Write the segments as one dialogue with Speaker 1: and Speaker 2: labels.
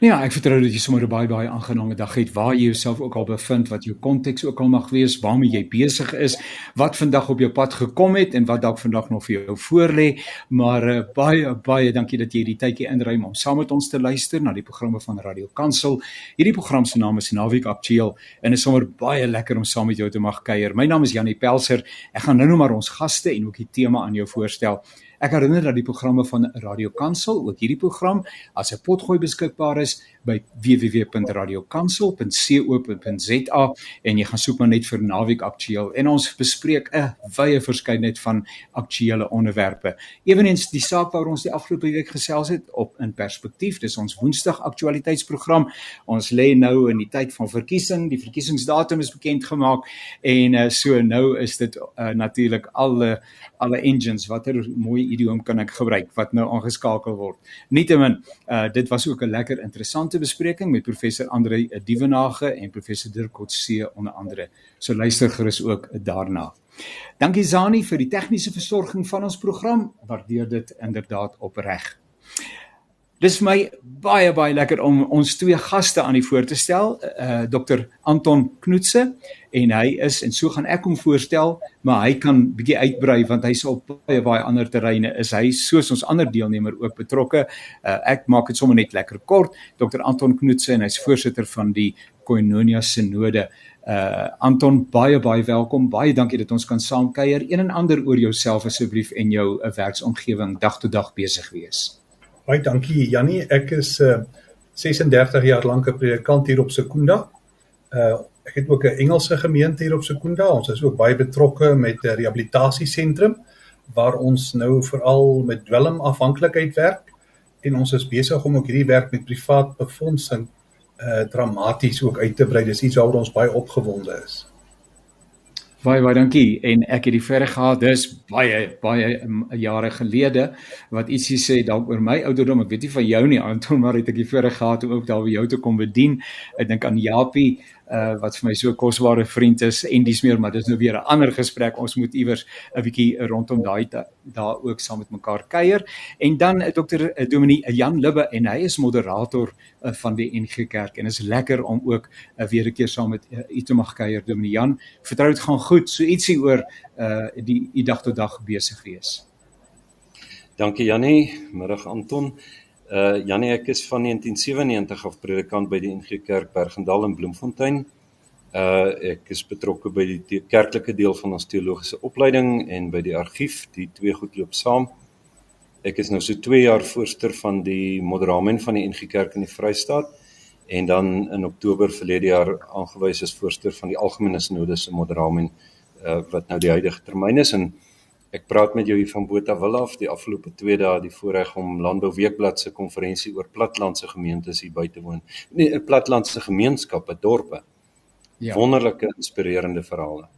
Speaker 1: Nee, ja, ek vertrou dat jy sommer 'n baie baie aangename dag het waar jy jouself ook al bevind, wat jou konteks ook al mag wees, waarmee jy besig is, wat vandag op jou pad gekom het en wat dalk vandag nog vir jou voorlê. Maar uh, baie baie dankie dat jy hierdie tydjie inruim om saam met ons te luister na die programme van Radio Kansel. Hierdie program se naam is Naweek Aktueel en is sommer baie lekker om saam met jou te mag kuier. My naam is Janie Pelser. Ek gaan nou nou maar ons gaste en ook die tema aan jou voorstel. Ek herinner dat die programme van Radio Kansel, ook hierdie program, as 'n potgooi beskikbaar is by www.radiokansel.co.za en jy gaan soek maar net vir Naweek Aktueel en ons bespreek 'n wye verskeidenheid van aktuelle onderwerpe. Eweneens die saak waaroor ons die afgelope week gesels het op in perspektief, dis ons Woensdag aktualiteitsprogram. Ons lê nou in die tyd van verkiesing, die verkiesingsdatum is bekend gemaak en uh, so nou is dit uh, natuurlik alle alle engines watter mooi idiom kan ek gebruik wat nou aangeskakel word. Nietemin, uh dit was ook 'n lekker interessante bespreking met professor Andre Dievenage en professor Dirk Coetzee onder andere. So luister gerus ook daarna. Dankie Zani vir die tegniese versorging van ons program. Waardeer dit inderdaad opreg. Dis vir my baie baie lekker om ons twee gaste aan die voor te stel, uh eh, Dr Anton Knoetse en hy is en so gaan ek hom voorstel, maar hy kan bietjie uitbrei want hy's op baie baie ander terreine is hy soos ons ander deelnemer ook betrokke. Uh ek maak dit sommer net lekker kort. Dr Anton Knoetse en hy's voorsitter van die Koinonia Sinode. Uh Anton baie baie welkom. Baie dankie dat ons kan saamkuier. Een en ander oor jouself asseblief en jou 'n werksomgewing dag tot dag besig wees.
Speaker 2: Baie dankie Jannie. Ek is uh 36 jaar lank 'n predikant hier op Sekunda. Uh ek het ook 'n Engelse gemeente hier op Sekunda. Ons is ook baie betrokke met 'n rehabilitasiesentrum waar ons nou veral met dwelmafhanklikheid werk en ons is besig om ook hierdie werk met privaat befondsing uh dramaties ook uit te brei. Dis iets waaroor ons baie opgewonde is.
Speaker 1: Baie baie dankie. En ek het die verre gehad. Dis baie baie um, jare gelede wat ietsie sê dalk oor my ouderdom. Ek weet nie van jou nie Anton maar het ek die voorreg gehad om ook daar by jou te kom bedien. Ek dink aan Japie uh, wat vir my so kosbare vriend is en dis meer maar dis nou weer 'n ander gesprek. Ons moet iewers 'n bietjie rondom daai daar ook saam met mekaar kuier. En dan eh, uh, Dominie uh, Jan Libbe en hy is moderator uh, van die NG Kerk. En is lekker om ook uh, weer 'n keer saam met uh, u te mag kuier Dominie Jan. Vertrou dit gaan goed. So ietsie oor uh, die u dag tot dag besig wees.
Speaker 3: Dankie Jannie. Middag Anton Uh Janie ek is van 1997 af predikant by die NG Kerk Bergendal in Bloemfontein. Uh ek is betrokke by die kerklike deel van ons teologiese opleiding en by die argief. Die twee goed loop saam. Ek is nou so 2 jaar voorsteur van die moderamen van die NG Kerk in die Vrystaat en dan in Oktober verlede jaar aangewys as voorsteur van die algemene sinode se moderamen uh wat nou die huidige termyn is en Ek praat met jou hier van Botawil af die afgelope 2 dae die voorreg om Landbou Weekblad se konferensie oor platlandse gemeentes hier by te woon. Nee, platlandse gemeenskappe, dorpe. Ja. Wonderlike inspirerende verhale.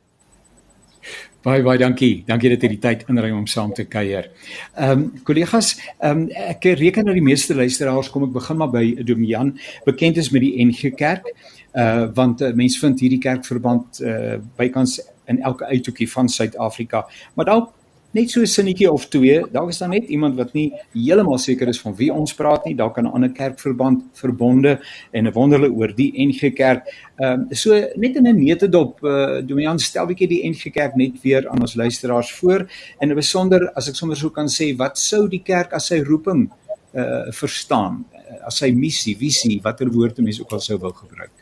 Speaker 1: Baie baie dankie. Dankie dat jy die tyd inruim om saam te kuier. Ehm um, kollegas, ehm um, ek reken dat die meeste luisteraars kom ek begin maar by Domian, bekend is met die NG Kerk. Uh want uh, mense vind hierdie kerkverband uh bykans in elke uithoekie van Suid-Afrika. Maar dalk net so 'n sinnetjie of twee. Dalk is daar net iemand wat nie heeltemal seker is van wie ons praat nie. Dalk 'n ander kerkverband verbonde en 'n wonderle oor die NG Kerk. Ehm um, so net in 'n netedop, uh, Domian stel bietjie die NG Kerk net weer aan ons luisteraars voor en 'n besonder as ek sommer so kan sê, wat sou die kerk as sy roeping uh verstaan? As sy missie, visie, watter woorde mense ook al sou wil gebruik.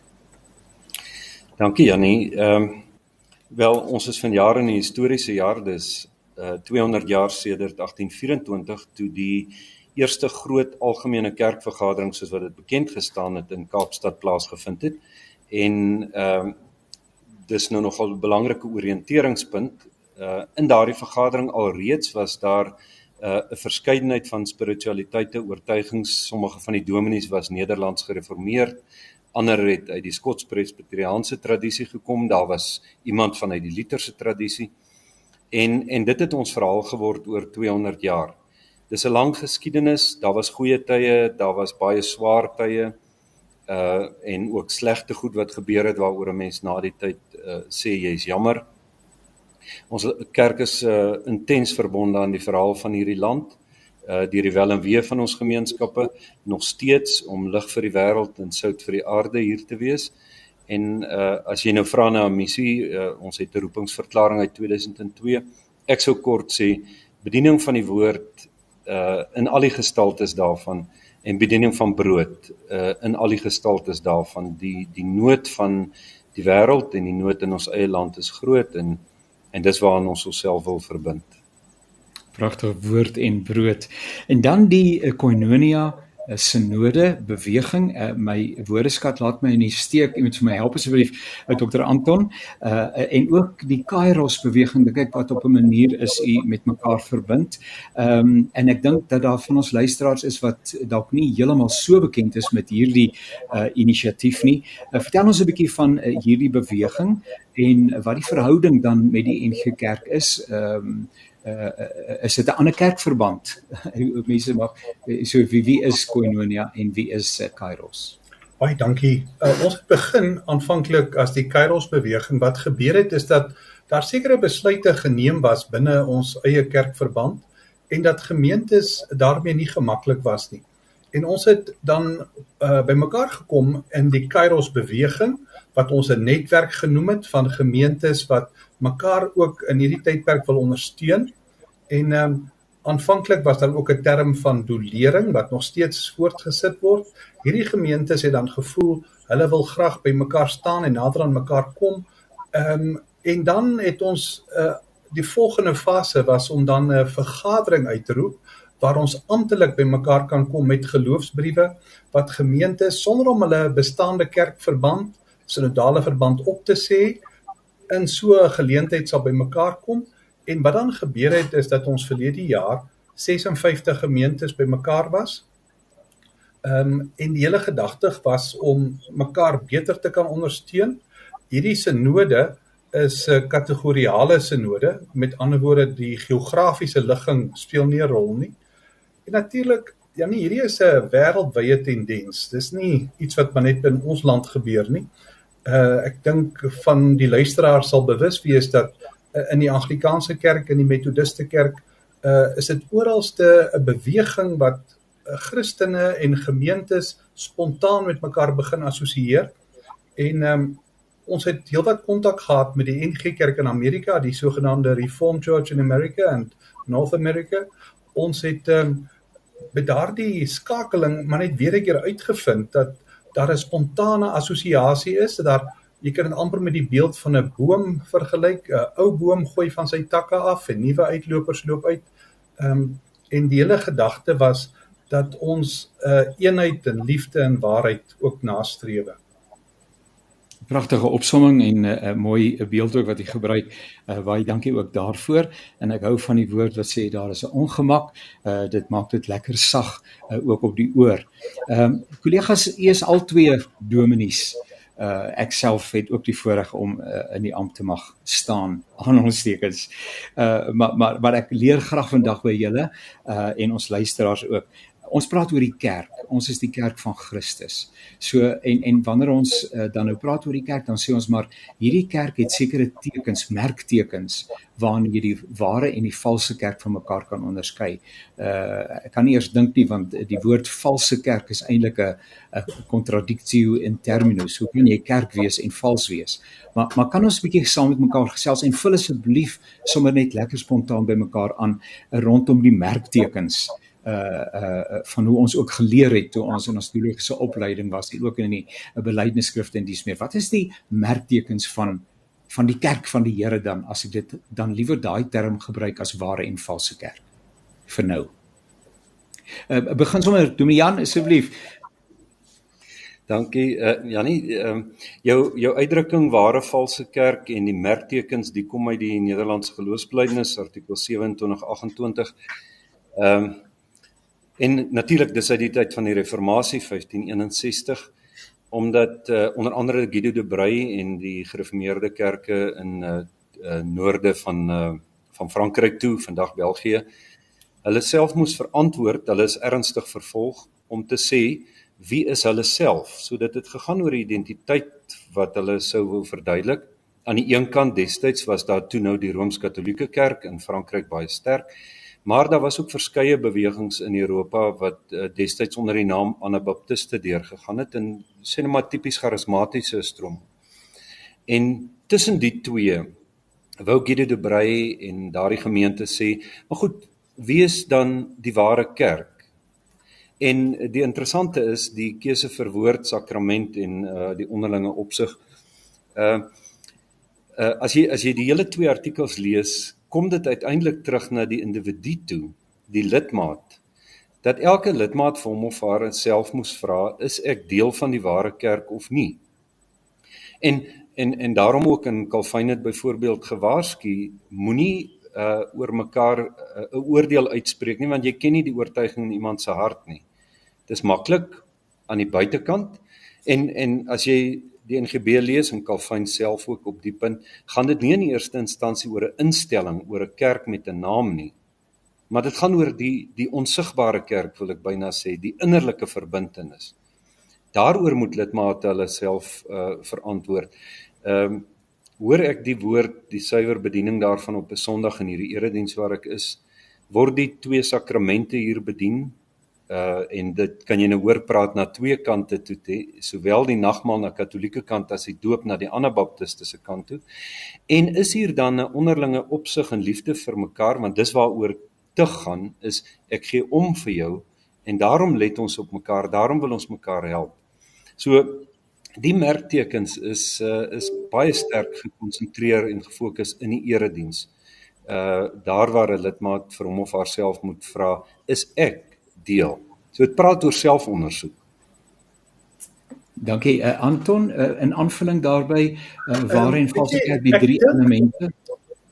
Speaker 3: Dankie Jannie. Ehm um, wel ons is van jare in die historiese jaar dis uh, 200 jaar sedert 1824 toe die eerste groot algemene kerkvergadering soos wat dit bekend gestaan het in Kaapstad plaasgevind het. En ehm uh, dis nou nogal 'n belangrike oriënteringspunt. Uh, in daardie vergadering alreeds was daar uh, 'n verskeidenheid van spiritualiteite oortuigings. Sommige van die dominees was Nederlands gereformeerd ander het uit die Skots-Presbyteriaanse tradisie gekom. Daar was iemand vanuit die Lutherse tradisie En en dit het ons verhaal geword oor 200 jaar. Dis 'n lang geskiedenis. Daar was goeie tye, daar was baie swaar tye. Uh en ook slegte goed wat gebeur het waaroor 'n mens na die tyd uh sê jy's jammer. Ons kerk is uh intens verbonde aan die verhaal van hierdie land uh die rivel en weer van ons gemeenskappe nog steeds om lig vir die wêreld en sout vir die aarde hier te wees. En uh as jy nou vra na 'n missie, uh, ons het 'n roepingsverklaring uit 2002. Ek sou kort sê bediening van die woord uh in al die gestaltes daarvan en bediening van brood uh in al die gestaltes daarvan die die nood van die wêreld en die nood in ons eie land is groot en en dis waaraan ons onsself wil verbind.
Speaker 1: Pragtige woord en brood. En dan die uh, koinonia 'n sinode beweging. Uh, my woordeskat laat my in die steek. Iemand vir my help asseblief, uh, Dr. Anton. Uh en ook die Kairos beweging, dink ek wat op 'n manier is u met mekaar verbind. Ehm um, en ek dink dat daar van ons luisteraars is wat dalk nie heeltemal so bekend is met hierdie uh inisiatief nie. Uh, vertel ons 'n bietjie van uh, hierdie beweging en wat die verhouding dan met die NG Kerk is. Ehm um, uh, is dit 'n ander kerkverband. Mense mag so wie wie is Koinonia en wie is uh, Kairos?
Speaker 2: Baie dankie. Uh, ons begin aanvanklik as die Kairos beweging. Wat gebeur het is dat daar sekere besluite geneem was binne ons eie kerkverband en dat gemeentes daarmee nie gemaklik was nie. En ons het dan uh, bymekaar gekom in die Kairos beweging wat ons 'n netwerk genoem het van gemeentes wat mekaar ook in hierdie tydperk wil ondersteun. En ehm um, aanvanklik was daar ook 'n term van doelering wat nog steeds voortgesit word. Hierdie gemeentes het dan gevoel hulle wil graag by mekaar staan en nader aan mekaar kom. Ehm um, en dan het ons uh die volgende fase was om dan 'n vergadering uit te roep waar ons amptelik by mekaar kan kom met geloofsbriewe wat gemeentes sonder om hulle bestaande kerkverband sinodale verband op te sê in so 'n geleentheid sal by mekaar kom en wat dan gebeur het is dat ons verlede jaar 56 gemeentes by mekaar was. Ehm um, en die hele gedagte was om mekaar beter te kan ondersteun. Hierdie sinode is 'n kategoriale sinode, met ander woorde die geografiese ligging speel nie 'n rol nie. En natuurlik, ja nee, hierdie is 'n wêreldwye tendens. Dis nie iets wat maar net in ons land gebeur nie uh ek dink van die luisteraars sal bewus wees dat in die Anglikaanse kerk en die Methodiste kerk uh is dit oralste 'n beweging wat uh, Christene en gemeentes spontaan met mekaar begin assosieer. En um ons het heelwat kontak gehad met die NG Kerk in Amerika, die sogenaamde Reformed Church in America and North America. Ons het um met daardie skakeling maar net weer 'n keer uitgevind dat daar 'n spontane assosiasie is dat daar jy kan dit amper met die beeld van 'n boom vergelyk 'n ou boom gooi van sy takke af en nuwe uitlopers loop uit ehm um, en die hele gedagte was dat ons 'n uh, eenheid en liefde en waarheid ook nastreef
Speaker 1: pragtige opsomming en 'n uh, mooi beeld ook wat jy gebruik. Uh, baie dankie ook daarvoor. En ek hou van die woord wat sê daar is 'n ongemak. Uh, dit maak dit lekker sag uh, ook op die oor. Ehm um, kollegas, u is al twee dominees. Uh, ek self het ook die voorreg om uh, in die ampt te mag staan aan ons tekens. Uh maar maar maar ek leer graag vandag by julle uh en ons luisteraars ook ons praat oor die kerk. Ons is die kerk van Christus. So en en wanneer ons uh, dan nou praat oor die kerk, dan sê ons maar hierdie kerk het sekere tekens, merktekens waarin jy die ware en die valse kerk van mekaar kan onderskei. Uh ek kan nie eers dink nie want die woord valse kerk is eintlik 'n 'n contradictio in terminus. Hoe kan jy kerk wees en vals wees? Maar maar kan ons 'n bietjie saam met mekaar gesels en vul asseblief sommer net lekker spontaan by mekaar aan rondom die merktekens uh uh van hoe ons ook geleer het toe ons in ons teologiese opleiding was, ook in die belydenisskrifte en dies meer. Wat is die merktekens van van die kerk van die Here dan as ek dit dan liewer daai term gebruik as ware en valse kerk vir nou. Uh begin sommer Dominian asseblief.
Speaker 3: Dankie uh Jannie, ehm uh, jou jou uitdrukking ware valse kerk en die merktekens die kom uit die Nederlandse geloofsbelijdenis artikel 2728. Ehm um, En natuurlik dis uit die tyd van die reformatie 1561 omdat uh, onder andere Guido de Brey en die gereformeerde kerke in uh, uh noorde van uh van Frankryk toe, vandag België, hulle self moes verantwoord, hulle is ernstig vervolg om te sê wie is hulle self. So dit het gegaan oor die identiteit wat hulle sou wou verduidelik. Aan die een kant destyds was daar toe nou die Rooms-Katolieke Kerk in Frankryk baie sterk Maar daar was ook verskeie bewegings in Europa wat uh, destyds onder die naam Anabaptiste deurgegaan het in sinematipies charismatiese stroom. En tussen die twee wou Guido de Brey en daardie gemeente sê, maar goed, wie is dan die ware kerk? En die interessante is die keuse vir woord sakrament en uh die onderlinge opsig. Uh uh as jy as jy die hele twee artikels lees, kom dit uiteindelik terug na die individu toe, die lidmaat. Dat elke lidmaat vir hom of haar self moes vra, is ek deel van die ware kerk of nie? En en en daarom ook in Calvin het byvoorbeeld gewaarsku, moenie uh oor mekaar 'n uh, oordeel uitspreek nie want jy ken nie die oortuiging in iemand se hart nie. Dis maklik aan die buitekant en en as jy die NGB lees en Calvin self ook op die punt, gaan dit nie in die eerste instansie oor 'n instelling, oor 'n kerk met 'n naam nie. Maar dit gaan oor die die onsigbare kerk wil ek byna sê, die innerlike verbintenis. Daaroor moet lidmate hulle self uh verantwoord. Ehm um, hoor ek die woord die suiwer bediening daarvan op 'n Sondag in hierdie erediens waar ek is, word die twee sakramente hier bedien uh en dit kan jy nou hoor praat na twee kante toe te sowel die nagmaal na katolieke kant as die doop na die anabaptiste se kant toe. En is hier dan 'n onderlinge opsig en liefde vir mekaar want dis waaroor te gaan is ek gee om vir jou en daarom let ons op mekaar daarom wil ons mekaar help. So die merktekens is uh is baie sterk gekonsentreer en gefokus in die erediens. Uh daar waar 'n lidmaat vir hom of haarself moet vra is ek deel. So dit praat oor selfondersoek.
Speaker 1: Dankie uh, Anton, uh, in aanvulling daarbey uh, waarin uh, vas ek die drie elemente.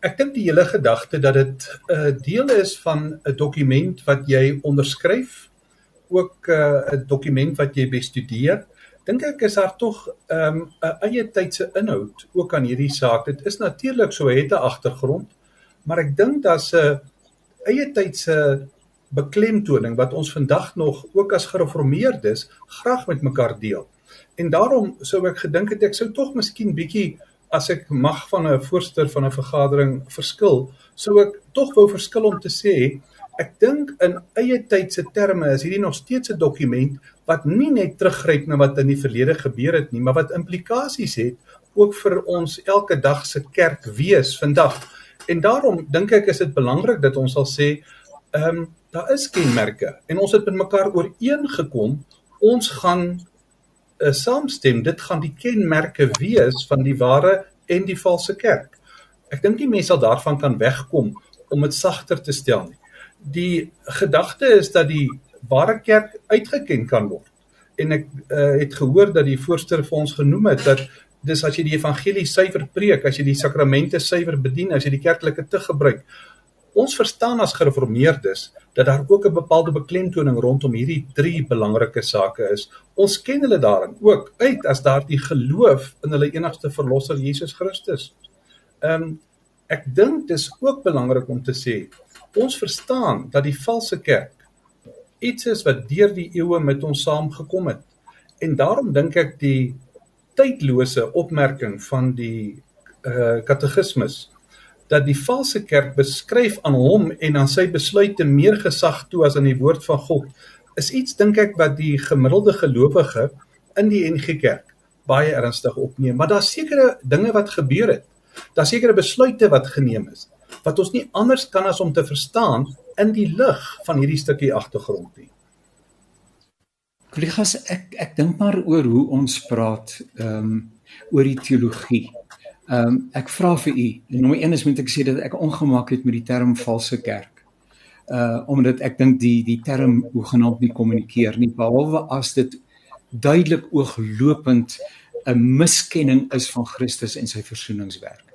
Speaker 2: Ek dink die hele gedagte dat dit 'n uh, deel is van 'n dokument wat jy onderskryf, ook 'n uh, dokument wat jy bestudeer. Dink ek is daar tog 'n um, eie tydse inhoud ook aan hierdie saak. Dit is natuurlik so het 'n agtergrond, maar ek dink daar's 'n eie tydse beklemtoning wat ons vandag nog ook as gereformeerdes graag met mekaar deel. En daarom sou ek gedink het ek sou tog miskien bietjie as ek mag van 'n voorsteur van 'n vergadering verskil, sou ek tog wou verskil om te sê ek dink in eie tyd se terme is hierdie nog steeds 'n dokument wat nie net teruggryp na wat in die verlede gebeur het nie, maar wat implikasies het ook vir ons elke dag se kerk wees vandag. En daarom dink ek is dit belangrik dat ons sal sê ehm um, daar is kenmerke en ons het met mekaar ooreengekom ons gaan uh, saamstem dit gaan die kenmerke wees van die ware en die valse kerk. Ek dink die mense sal daarvan kan wegkom om dit sagter te stel nie. Die gedagte is dat die ware kerk uitgeken kan word. En ek uh, het gehoor dat die voorsteur vir ons genoem het dat dis as jy die evangelie suiwer preek, as jy die sakramente suiwer bedien, as jy die kerklike te gebruik, ons verstaan as gereformeerdes dat daar ook 'n bepaalde beklemtoning rondom hierdie drie belangrike sake is. Ons ken hulle daarin ook uit as daardie geloof in hulle enigste verlosser Jesus Christus. Ehm um, ek dink dis ook belangrik om te sê ons verstaan dat die valse kerk iets is wat deur die eeue met ons saamgekom het. En daarom dink ek die tydlose opmerking van die eh uh, katekismus dat die valse kerk beskryf aan hom en aan sy besluite meer gesag toe as aan die woord van God is iets dink ek wat die gemiddelde gelowige in die NG Kerk baie ernstig opneem. Maar daar's sekere dinge wat gebeur het. Daar's sekere besluite wat geneem is wat ons nie anders kan as om te verstaan in die lig van hierdie stukkie agtergrond nie.
Speaker 1: Kollegas ek ek dink maar oor hoe ons praat ehm um, oor die teologie Ehm um, ek vra vir u, nommer 1 is moet ek sê dat ek ongemak het met die term valse kerk. Uh omdat ek dink die die term hoegenaamd nie kommunikeer nie behalwe as dit duidelik ooglopend 'n miskenning is van Christus en sy versoeningswerk.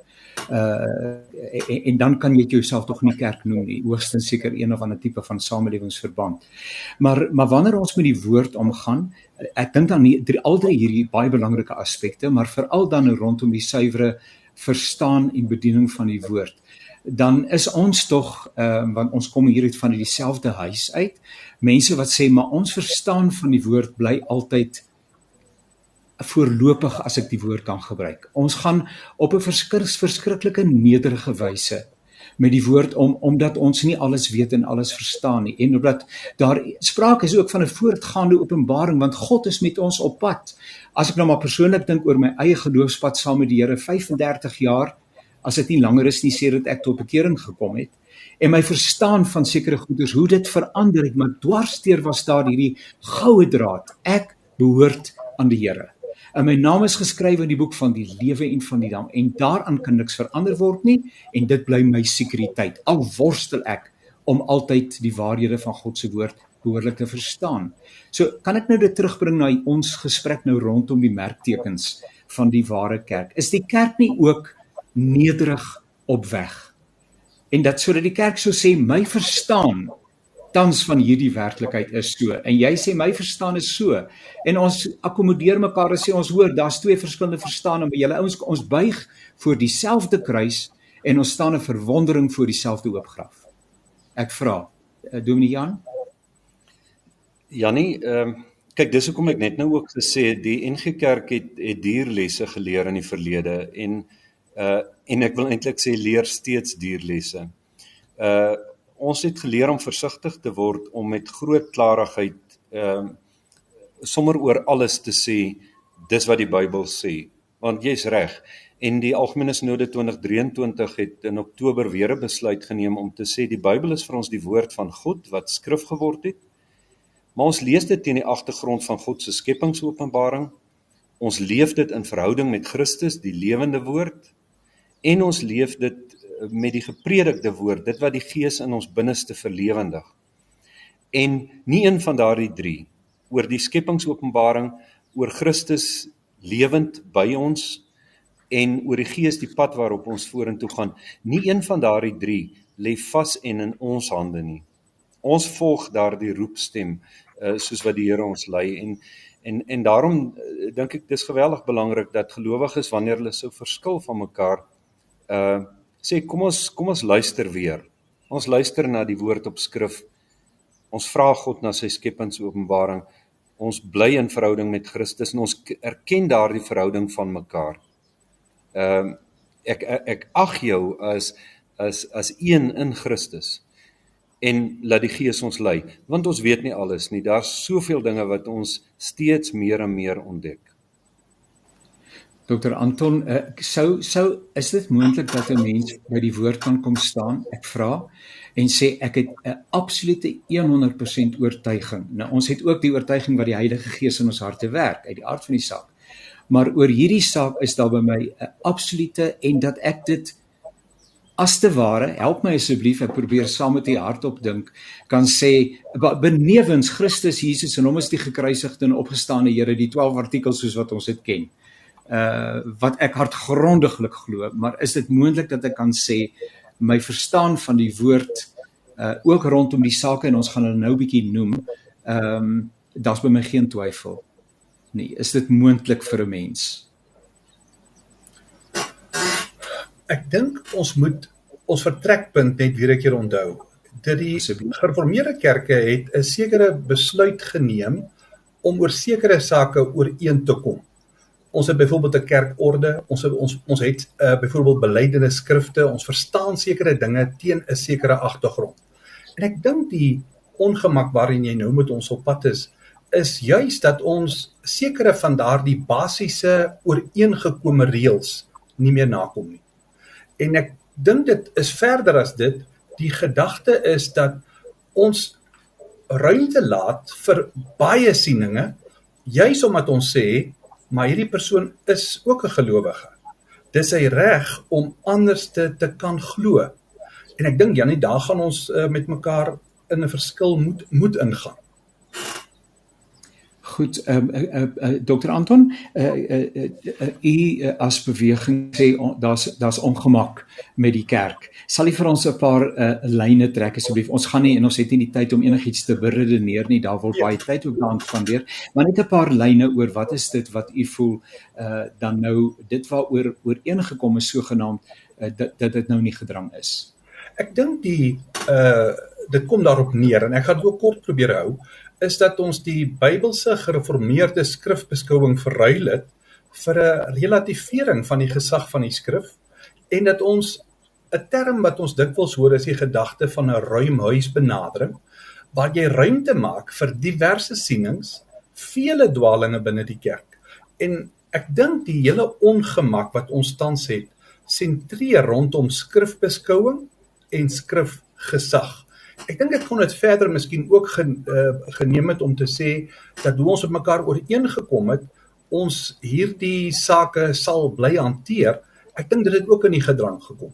Speaker 1: Uh en, en dan kan jy jouself tog nie kerk noem nie, hoogstens seker een of ander tipe van samelewingsverband. Maar maar wanneer ons met die woord omgaan, ek dink dan drie al drie hierdie baie belangrike aspekte, maar veral dan rondom die suiwere verstaan en bediening van die woord. Dan is ons tog ehm uh, want ons kom hier uit van dieselfde huis uit. Mense wat sê maar ons verstaan van die woord bly altyd voorlopig as ek die woord kan gebruik. Ons gaan op 'n verskriks verskriklike nederige wyse met die woord om omdat ons nie alles weet en alles verstaan nie en omdat daar sprake is ook van 'n voortgaande openbaring want God is met ons op pad. As ek nou maar persoonlik dink oor my eie geloofspad saam met die Here 35 jaar as dit nie langer is nie sedert ek tot bekering gekom het en my verstaan van sekere goeders hoe dit verander het maar dwarsteer was daar hierdie goue draad ek behoort aan die Here En my naam is geskryf in die boek van die lewe en van die dam en daaraan kan niks verander word nie en dit bly my sekuriteit. Al worstel ek om altyd die waarhede van God se woord behoorlik te verstaan. So kan ek nou dit terugbring na ons gesprek nou rondom die merktekens van die ware kerk. Is die kerk nie ook nederig op weg? En dat sodat die kerk sou sê my verstaan tans van hierdie werklikheid is so. En jy sê my verstaan is so. En ons akkommodeer mekaar en sê ons hoor daar's twee verskillende verstande maar julle ouens ons buig voor dieselfde kruis en ons staan in verwondering voor dieselfde oop graf ek vra uh, Dominee Jan?
Speaker 3: Jannie ehm um, kyk dis hoekom ek net nou ook gesê die NG Kerk het het dierlesse geleer in die verlede en uh en ek wil eintlik sê leer steeds dierlesse uh ons het geleer om versigtig te word om met groot klarigheid ehm uh, sommer oor alles te sê dis wat die Bybel sê want jy's reg. En die algemene sinode 2023 het in Oktober weer 'n besluit geneem om te sê die Bybel is vir ons die woord van God wat skrif geword het maar ons lees dit teen die agtergrond van God se skepingsopenbaring. Ons leef dit in verhouding met Christus die lewende woord en ons leef dit met die gepredikte woord, dit wat die Gees in ons binneste verlewendig. En nie een van daardie 3 oor die skepingsopenbaring, oor Christus lewend by ons en oor die Gees die pad waarop ons vorentoe gaan, nie een van daardie 3 lê vas en in ons hande nie. Ons volg daardie roepstem uh, soos wat die Here ons lei en en en daarom uh, dink ek dis geweldig belangrik dat gelowiges wanneer hulle sou verskil van mekaar uh sê kom ons kom ons luister weer. Ons luister na die woord op skrif. Ons vra God na sy skepingsopenbaring. Ons bly in verhouding met Christus en ons erken daardie verhouding van mekaar. Ehm uh, ek, ek ek ag jou as as as een in Christus en laat die Gees ons lei want ons weet nie alles nie daar's soveel dinge wat ons steeds meer en meer ontdek
Speaker 1: Dr Anton, uh, sou sou is dit moontlik dat 'n mens by die woord kan kom staan? Ek vra en sê ek het 'n absolute 100% oortuiging. Nou ons het ook die oortuiging wat die Heilige Gees in ons harte werk uit die aard van die saak. Maar oor hierdie saak is daar by my 'n absolute en dat ek dit as te ware, help my asseblief, ek probeer saam met u hardop dink, kan sê benewens Christus Jesus en hom is die gekruisigde en opgestane Here, die 12 artikels soos wat ons dit ken uh wat ek hartgrondiglik glo, maar is dit moontlik dat ek kan sê my verstaan van die woord uh ook rondom die sake en ons gaan hulle nou bietjie noem. Ehm um, daar's by my geen twyfel nie. Is dit moontlik vir 'n mens?
Speaker 2: Ek dink ons moet ons vertrekpunt net weer 'n keer onthou. Dat die gereformeerde kerke het 'n sekere besluit geneem om oor sekere sake ooreen te kom ons het byvoorbeeld 'n kerkorde, ons het, ons ons het uh, byvoorbeeld belydenis skrifte, ons verstaan sekere dinge teen 'n sekere agtergrond. En ek dink die ongemak waarin jy nou met ons op pad is, is juis dat ons sekere van daardie basiese ooreengekome reëls nie meer nakom nie. En ek dink dit is verder as dit, die gedagte is dat ons ruimte laat vir baie sieninge juis omdat ons sê maar hierdie persoon is ook 'n gelowige. Dis sy reg om anders te te kan glo. En ek dink Janie, daar gaan ons uh, met mekaar in 'n verskil moet moet ingaan.
Speaker 1: Goed, ehm um, uh, uh, uh, Dr. Anton, uh, uh, uh, uh, u uh, as beweging sê daar's daar's ongemak met die kerk. Sal u vir ons 'n paar uh, lyne trek asseblief? Ons gaan nie en ons het nie die tyd om enigiets te beredeneer nie. Daar word ja. baie tyd ook daaraan spandeer. Maar net 'n paar lyne oor wat is dit wat u voel uh dan nou dit waaroor ooreengekom is sogenaamd uh, dat dat dit nou nie gedrang is.
Speaker 2: Ek dink die uh dit kom daarop neer en ek gaan dit ook kort probeer hou is dat ons die Bybelse gereformeerde skrifbeskouing verruil het vir 'n relativering van die gesag van die skrif en dat ons 'n term wat ons dikwels hoor is die gedagte van 'n ruimhuisbenadering waar jy ruimte maak vir diverse sienings, vele dwalinge binne die kerk. En ek dink die hele ongemak wat ons tans het, sentreer rondom skrifbeskouing en skrifgesag. Ek dink dit kon dit verder miskien ook gen, uh, geneem het om te sê dat hoe ons op mekaar ooreengekom het, ons hierdie sake sal bly hanteer. Ek dink dit het ook in die gedrang gekom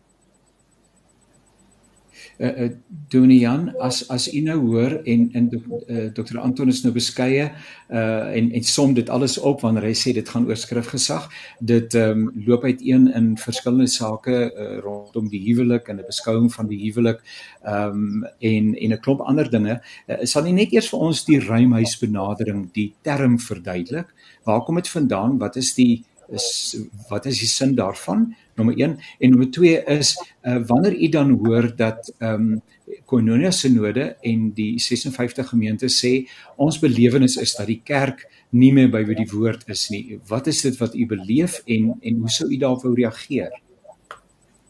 Speaker 1: uh, uh Donie Jan as as u nou hoor en in uh, Dr Anton is nou beskeie uh en en som dit alles op wanneer hy sê dit gaan oor skrifgesag. Dit um, loop uiteen in verskillende sake uh, rondom die huwelik en 'n beskouing van die huwelik um, en en 'n klomp ander dinge. Uh, sal nie net eers vir ons die ruimhuisbenadering die term verduidelik? Waar kom dit vandaan? Wat is die is wat is die sin daarvan nommer 1 en nommer 2 is uh, wanneer u dan hoor dat ehm um, Koinonia Sinode en die 56 gemeentes sê ons belewenis is dat die kerk nie meer by die woord is nie. Wat is dit wat u beleef en en hoe sou u daarop reageer?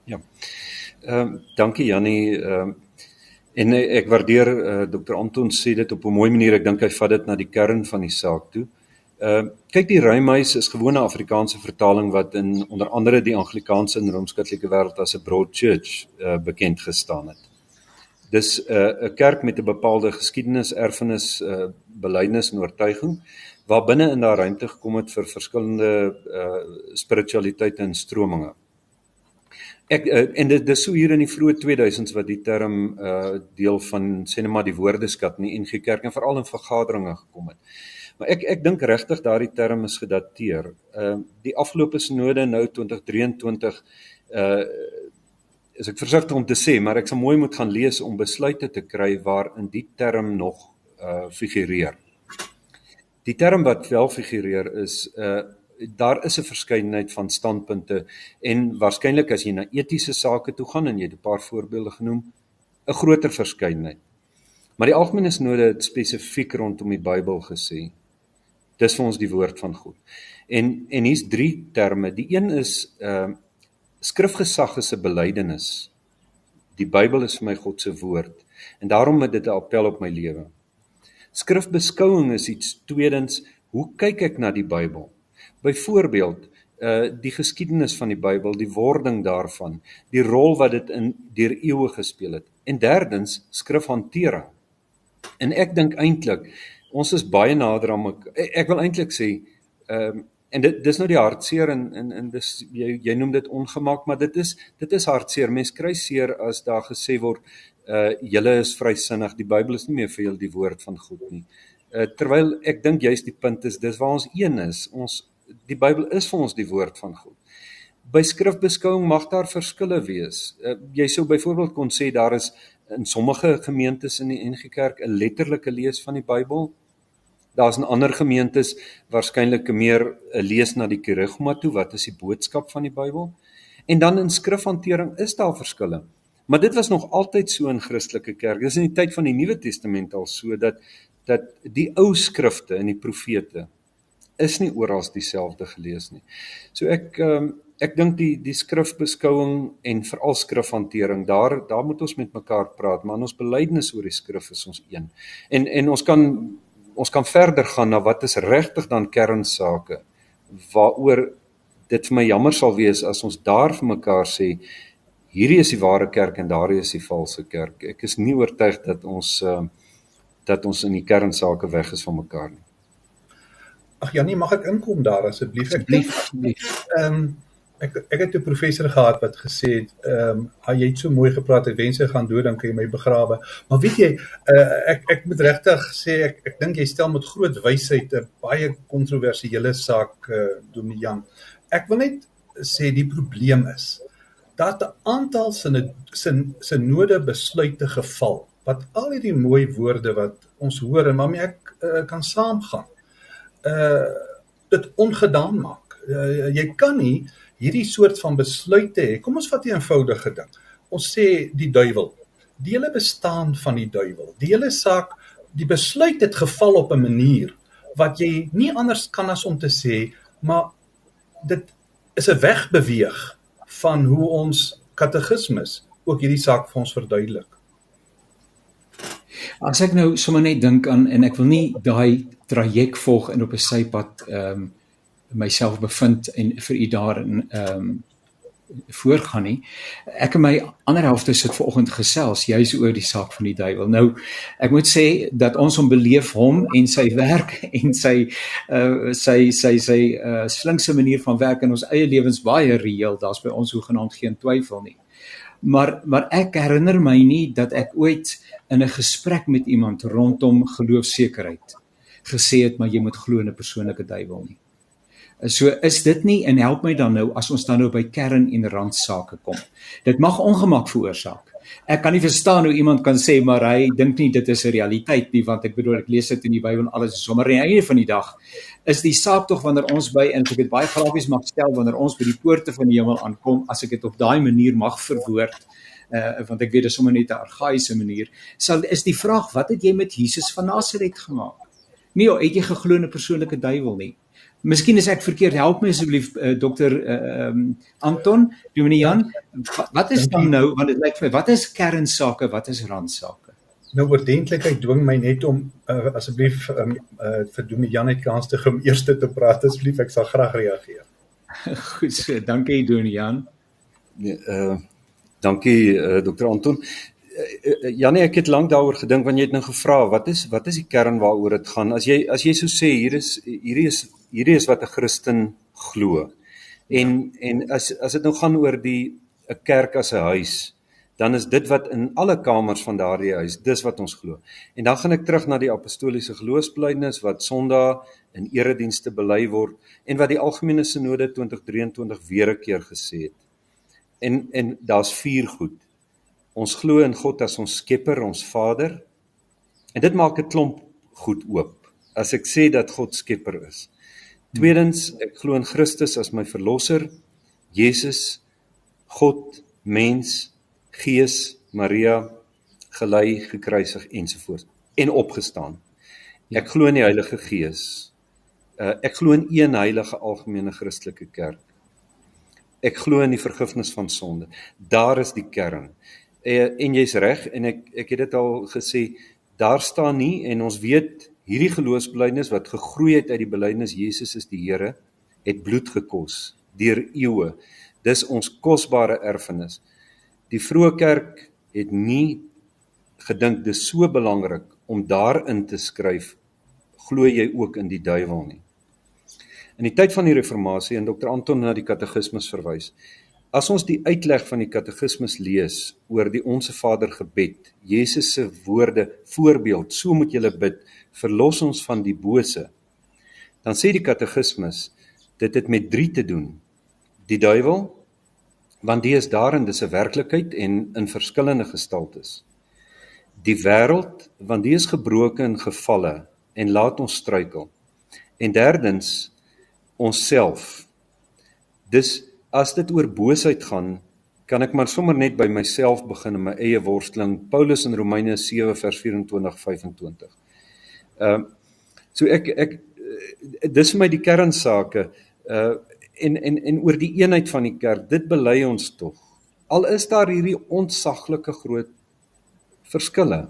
Speaker 3: Ja. Ehm um, dankie Jannie. Ehm um, en ek waardeer uh, Dr Anton sê dit op 'n mooi manier. Ek dink hy vat dit na die kern van die saak toe. Ehm uh, kyk die Ruimhuis is gewone Afrikaanse vertaling wat in onder andere die Anglikaanse en Rooms-Katolieke wêreld as 'n broad church uh, bekend gestaan het. Dis 'n uh, 'n kerk met 'n bepaalde geskiedenis, erfenis, uh, belydenis en oortuiging waar binne in daar ruimte gekom het vir verskillende uh, spiritualiteite en strominge. Ek uh, en dit dis so hier in die vroeë 2000s wat die term uh, deel van sê net maar die woordeskat in die NG Kerk en veral in vergaderings gekom het. Maar ek ek dink regtig daardie term is gedateer. Ehm uh, die afgelope sinode nou 2023 uh is ek versigtig om te sê, maar ek sal mooi moet gaan lees om besluite te kry waarin die term nog uh figureer. Die term wat wel figureer is uh daar is 'n verskeidenheid van standpunte en waarskynlik as jy na etiese sake toe gaan en jy het 'n paar voorbeelde genoem, 'n groter verskeidenheid. Maar die algemene sinode het spesifiek rondom die Bybel gesê Dis vir ons die woord van God. En en hier's drie terme. Die een is ehm uh, skrifgesag is 'n belydenis. Die Bybel is vir my God se woord en daarom het dit 'n appel op my lewe. Skrifbeskouing is iets tweedens, hoe kyk ek na die Bybel? Byvoorbeeld, uh die geskiedenis van die Bybel, die wording daarvan, die rol wat dit in deur eeue gespeel het. En derdens, skrifhantering. En ek dink eintlik ons is baie nader aan ek, ek wil eintlik sê ehm um, en dit dis nou die hartseer en en en dis jy jy noem dit ongemak maar dit is dit is hartseer. Mens kry seer as daar gesê word uh julle is vrysinnig die Bybel is nie meer vir julle die woord van God nie. Uh terwyl ek dink juist die punt is dis waar ons een is. Ons die Bybel is vir ons die woord van God. By skrifbeskouing mag daar verskille wees. Uh, jy sou byvoorbeeld kon sê daar is in sommige gemeentes in die NG Kerk 'n letterlike lees van die Bybel Daar's in ander gemeentes waarskynlik meer 'n lees na die kerigma toe, wat is die boodskap van die Bybel? En dan in skrifhantering is daar verskille. Maar dit was nog altyd so in Christelike kerk. Dis in die tyd van die Nuwe Testament al so dat dat die ou skrifte en die profete is nie oral dieselfde gelees nie. So ek um, ek dink die die skrifbeskouing en veral skrifhantering daar daar moet ons met mekaar praat, maar ons belydenis oor die skrif is ons een. En en ons kan ons kan verder gaan na wat is regtig dan kernsake waaroor dit vir my jammer sal wees as ons daar vir mekaar sê hierdie is die ware kerk en daar is die valse kerk. Ek is nie oortuig dat ons uh, dat ons in die kernsake weg is van mekaar nie.
Speaker 2: Ag Janie, mag ek inkom daar asseblief? Asseblief. Ehm ek ek het 'n professor gehad wat gesê het ehm um, jy het so mooi gepraat ek wens jy gaan dood dan kan jy my begrawe. Maar weet jy uh, ek ek moet regtig sê ek ek dink jy stel met groot wysheid 'n baie kontroversiële saak uh, eh, Dominian ek wil net sê die probleem is dat 'n aantal sin sin sinode besluite geval wat al hierdie mooi woorde wat ons hoor en waarmee ek uh, kan saamgaan uh dit ongedaan maak. Uh, jy kan nie hierdie soort van besluite hê. Kom ons vat 'n eenvoudige ding. Ons sê die duiwel. Die hele bestaan van die duiwel. Die hele saak, die besluit het geval op 'n manier wat jy nie anders kan as om te sê, maar dit is 'n wegbeweeg van hoe ons katekismes ook hierdie saak vir ons verduidelik.
Speaker 1: As ek nou sommer net dink aan en ek wil nie daai traject volg en op 'n sypad ehm um, myself bevind en vir u daarin ehm um, voorgaan nie. Ek en my ander helfte sit ver oggend gesels juis oor die saak van die duiwel. Nou ek moet sê dat ons hom beleef hom en sy werk en sy uh sy sy sy uh slinkse manier van werk in ons eie lewens baie reëel. Daar's by ons hoegenaamd geen twyfel nie. Maar maar ek herinner my nie dat ek ooit in 'n gesprek met iemand rondom geloofsekerheid gesê het maar jy moet glo in 'n persoonlike duiwel nie. So is dit nie en help my dan nou as ons dan nou by kern en randsake kom. Dit mag ongemak veroorsaak. Ek kan nie verstaan hoe iemand kan sê maar hy dink nie dit is 'n realiteit nie want ek bedoel ek lees dit in die Bybel en alles is sommer aan die einde van die dag is die saak tog wanneer ons by en ek dit baie grafies mag stel wanneer ons by die poorte van die hemel aankom as ek dit op daai manier mag verwoord uh want ek weet dit is sommer net 'n argaïese manier sal is die vraag wat het jy met Jesus van Nasaret gemaak? Nee, het jy geglo 'n persoonlike duiwel nie? Miskien is ek verkeerd. Help my asseblief uh, dokter eh, ehm uh, um, Anton, Dominee Jan, wat is dan nou want dit lyk vir my wat is kernsake, wat is randsake?
Speaker 2: Nou oordentlikheid dwing my net om uh, asseblief um, uh, vir Dominee Jan net kans te gee om eers te praat asseblief. Ek sal graag reageer.
Speaker 1: Goed, so, dankie Dominee Jan.
Speaker 3: Nee, uh dankie uh, dokter Anton. Janie, ek het lank daaroor gedink wanneer jy het nou gevra, wat is wat is die kern waaroor dit gaan? As jy as jy so sê, hier is hierdie is hierdie is wat 'n Christen glo. En en as as dit nou gaan oor die 'n kerk as 'n huis, dan is dit wat in alle kamers van daardie huis, dis wat ons glo. En dan gaan ek terug na die apostoliese geloofsbelijdenis wat Sondag in eredienste bely word en wat die algemene sinode 2023 weer 'n keer gesê het. En en daar's vier goed. Ons glo in God as ons Skepper, ons Vader. En dit maak 'n klomp goed oop. As ek sê dat God Skepper is. Tweedens, ek glo in Christus as my verlosser, Jesus, God, mens, Gees, Maria, gelei, gekruisig ensovoorts en opgestaan. Ek glo in die Heilige Gees. Uh, ek glo in een heilige algemene Christelike kerk. Ek glo in die vergifnis van sonde. Daar is die kern. Uh, en jy's reg en ek ek het dit al gesê, daar staan nie en ons weet Hierdie geloofsbelijdenis wat gegroei het uit die belijdenis Jesus is die Here, het bloed gekos deur eeue. Dis ons kosbare erfenis. Die vroeë kerk het nie gedink dis so belangrik om daarin te skryf glo jy ook in die duiwel nie. In die tyd van die reformatie en Dr Anton na die katekismes verwys. As ons die uitleg van die katekismes lees oor die onsse Vader gebed, Jesus se woorde voorbeeld, so moet jy bid verlos ons van die bose. Dan sê die katekismes dit het met 3 te doen. Die duiwel want die is daarin dis 'n werklikheid en in verskillende gestaltes. Die wêreld want die is gebroken en gevalle en laat ons struikel. En derdens onsself. Dis as dit oor boosheid gaan, kan ek maar sommer net by myself begin in my eie worsteling. Paulus in Romeine 7 vers 24-25. Ehm uh, so ek ek eh, dis vir my die kernsake uh en en en oor die eenheid van die kerk. Dit bely ons tog. Al is daar hierdie ontsaglike groot verskille.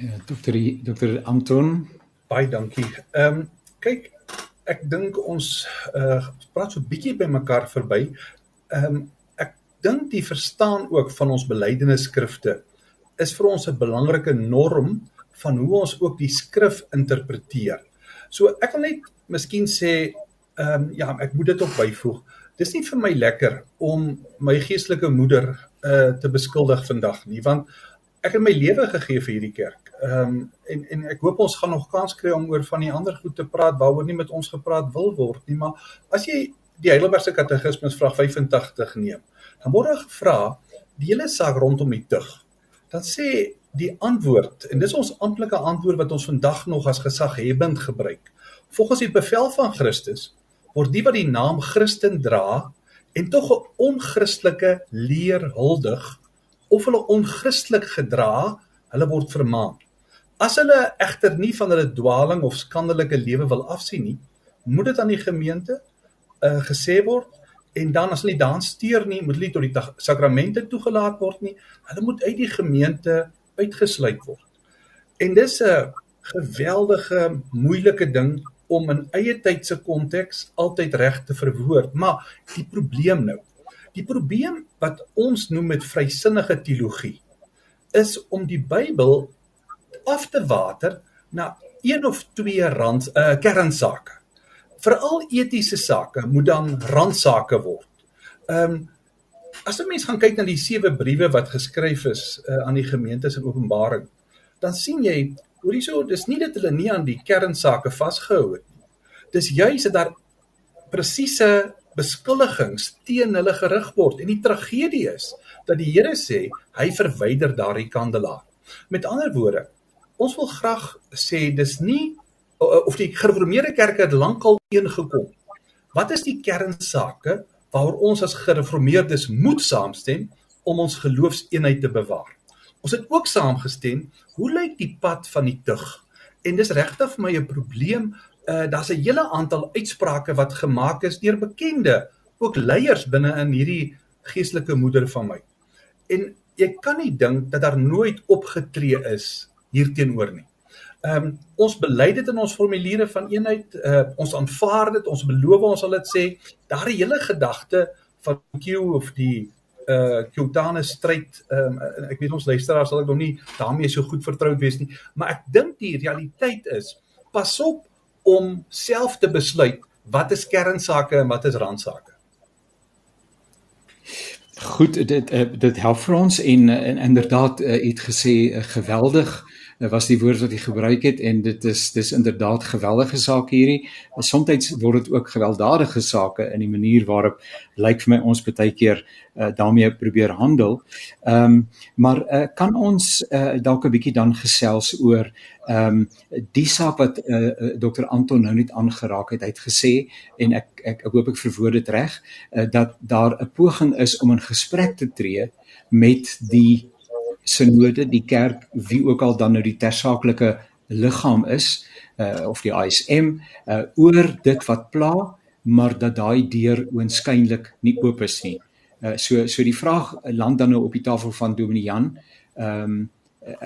Speaker 1: Ja, dokter dokter Anton,
Speaker 2: baie dankie. Ehm um, kyk, ek dink ons uh praat so bietjie by mekaar verby. Ehm um, ek dink die verstaan ook van ons belydenisskrifte is vir ons 'n belangrike norm van hoe ons ook die skrif interpreteer. So ek wil net miskien sê ehm um, ja, ek moet dit op byvoeg. Dis nie vir my lekker om my geestelike moeder uh te beskuldig vandag nie, want ek het my lewe gegee vir hierdie kerk. Ehm um, en en ek hoop ons gaan nog kans kry om oor van die ander goed te praat waaroor nie met ons gepraat wil word nie, maar as jy die Heidelbergse Katekismes vraag 85 neem, dan word daar gevra die hele saak rondom die tug. Dan sê die antwoord en dis ons amptelike antwoord wat ons vandag nog as gesaghebend gebruik. Volgens die bevel van Christus word die wat die naam Christen dra en tog 'n onchristelike leer huldig of hulle onchristelik gedra, hulle word vermaan. As hulle egter nie van hulle dwaaling of skandelike lewe wil afsien nie, moet dit aan die gemeente uh, gesê word en dan as hulle dan steur nie, moet hulle tot die sakramente toegelaat word nie. Hulle moet uit die gemeente uitgesluit word. En dis 'n geweldige moeilike ding om in eie tyd se konteks altyd reg te verwoord. Maar die probleem nou, die probleem wat ons noem met vrysinnige teologie is om die Bybel af te water na een of twee rand uh, kernsake veral etiese sake moet dan randsake word. Ehm um, as 'n mens gaan kyk na die sewe briewe wat geskryf is uh, aan die gemeentes in Openbaring, dan sien jy hoor hierso dis nie dat hulle nie aan die kernsake vasgehou het nie. Dis juis dat daar presiese beskuldigings teen hulle gerig word en die tragedie is dat die Here sê hy verwyder daardie kandelaar. Met ander woorde, ons wil graag sê dis nie of die gereformeerde kerke het lankal ingekom. Wat is die kernsake waaroor ons as gereformeerdes moet saamstem om ons geloofseenheid te bewaar? Ons het ook saamgestem, hoe lyk die pad van die tug? En dis regtig vir my 'n probleem. Uh daar's 'n hele aantal uitsprake wat gemaak is deur bekende ook leiers binne in hierdie geestelike moeder van my. En jy kan nie dink dat daar nooit opgetree is hierteenoor nie. Ehm um, ons bely dit in ons formuliere van eenheid, uh, ons aanvaar dit, ons beloof ons sal dit sê. Daardie hele gedagte van Q of die uh Qtane stryd, ehm um, ek weet ons luisteraars sal ek nog nie daarmee so goed vertroud wees nie, maar ek dink die realiteit is pas op om self te besluit wat is kernsake en wat is randsake.
Speaker 1: Goed, dit dit help vir ons en, en inderdaad het gesê geweldig was die woord wat hy gebruik het en dit is dis inderdaad geweldige saak hierdie. Soms word dit ook gewelddadige sake in die manier waarop lyk vir my ons baie keer uh, daarmee probeer handel. Ehm um, maar uh, kan ons uh, dalk 'n bietjie dan gesels oor ehm um, die saak wat uh, Dr Anton nou net aangeraak het. Hy het gesê en ek ek, ek hoop ek verwoord dit reg uh, dat daar 'n poging is om in gesprek te tree met die sinode die kerk wie ook al dan nou die tersaaklike liggaam is uh, of die ISM uh, oor dit wat pla maar dat daai deur oënskynlik nie oop is nie. Uh, so so die vraag land dan nou op die tafel van Dominee Jan. Ehm um,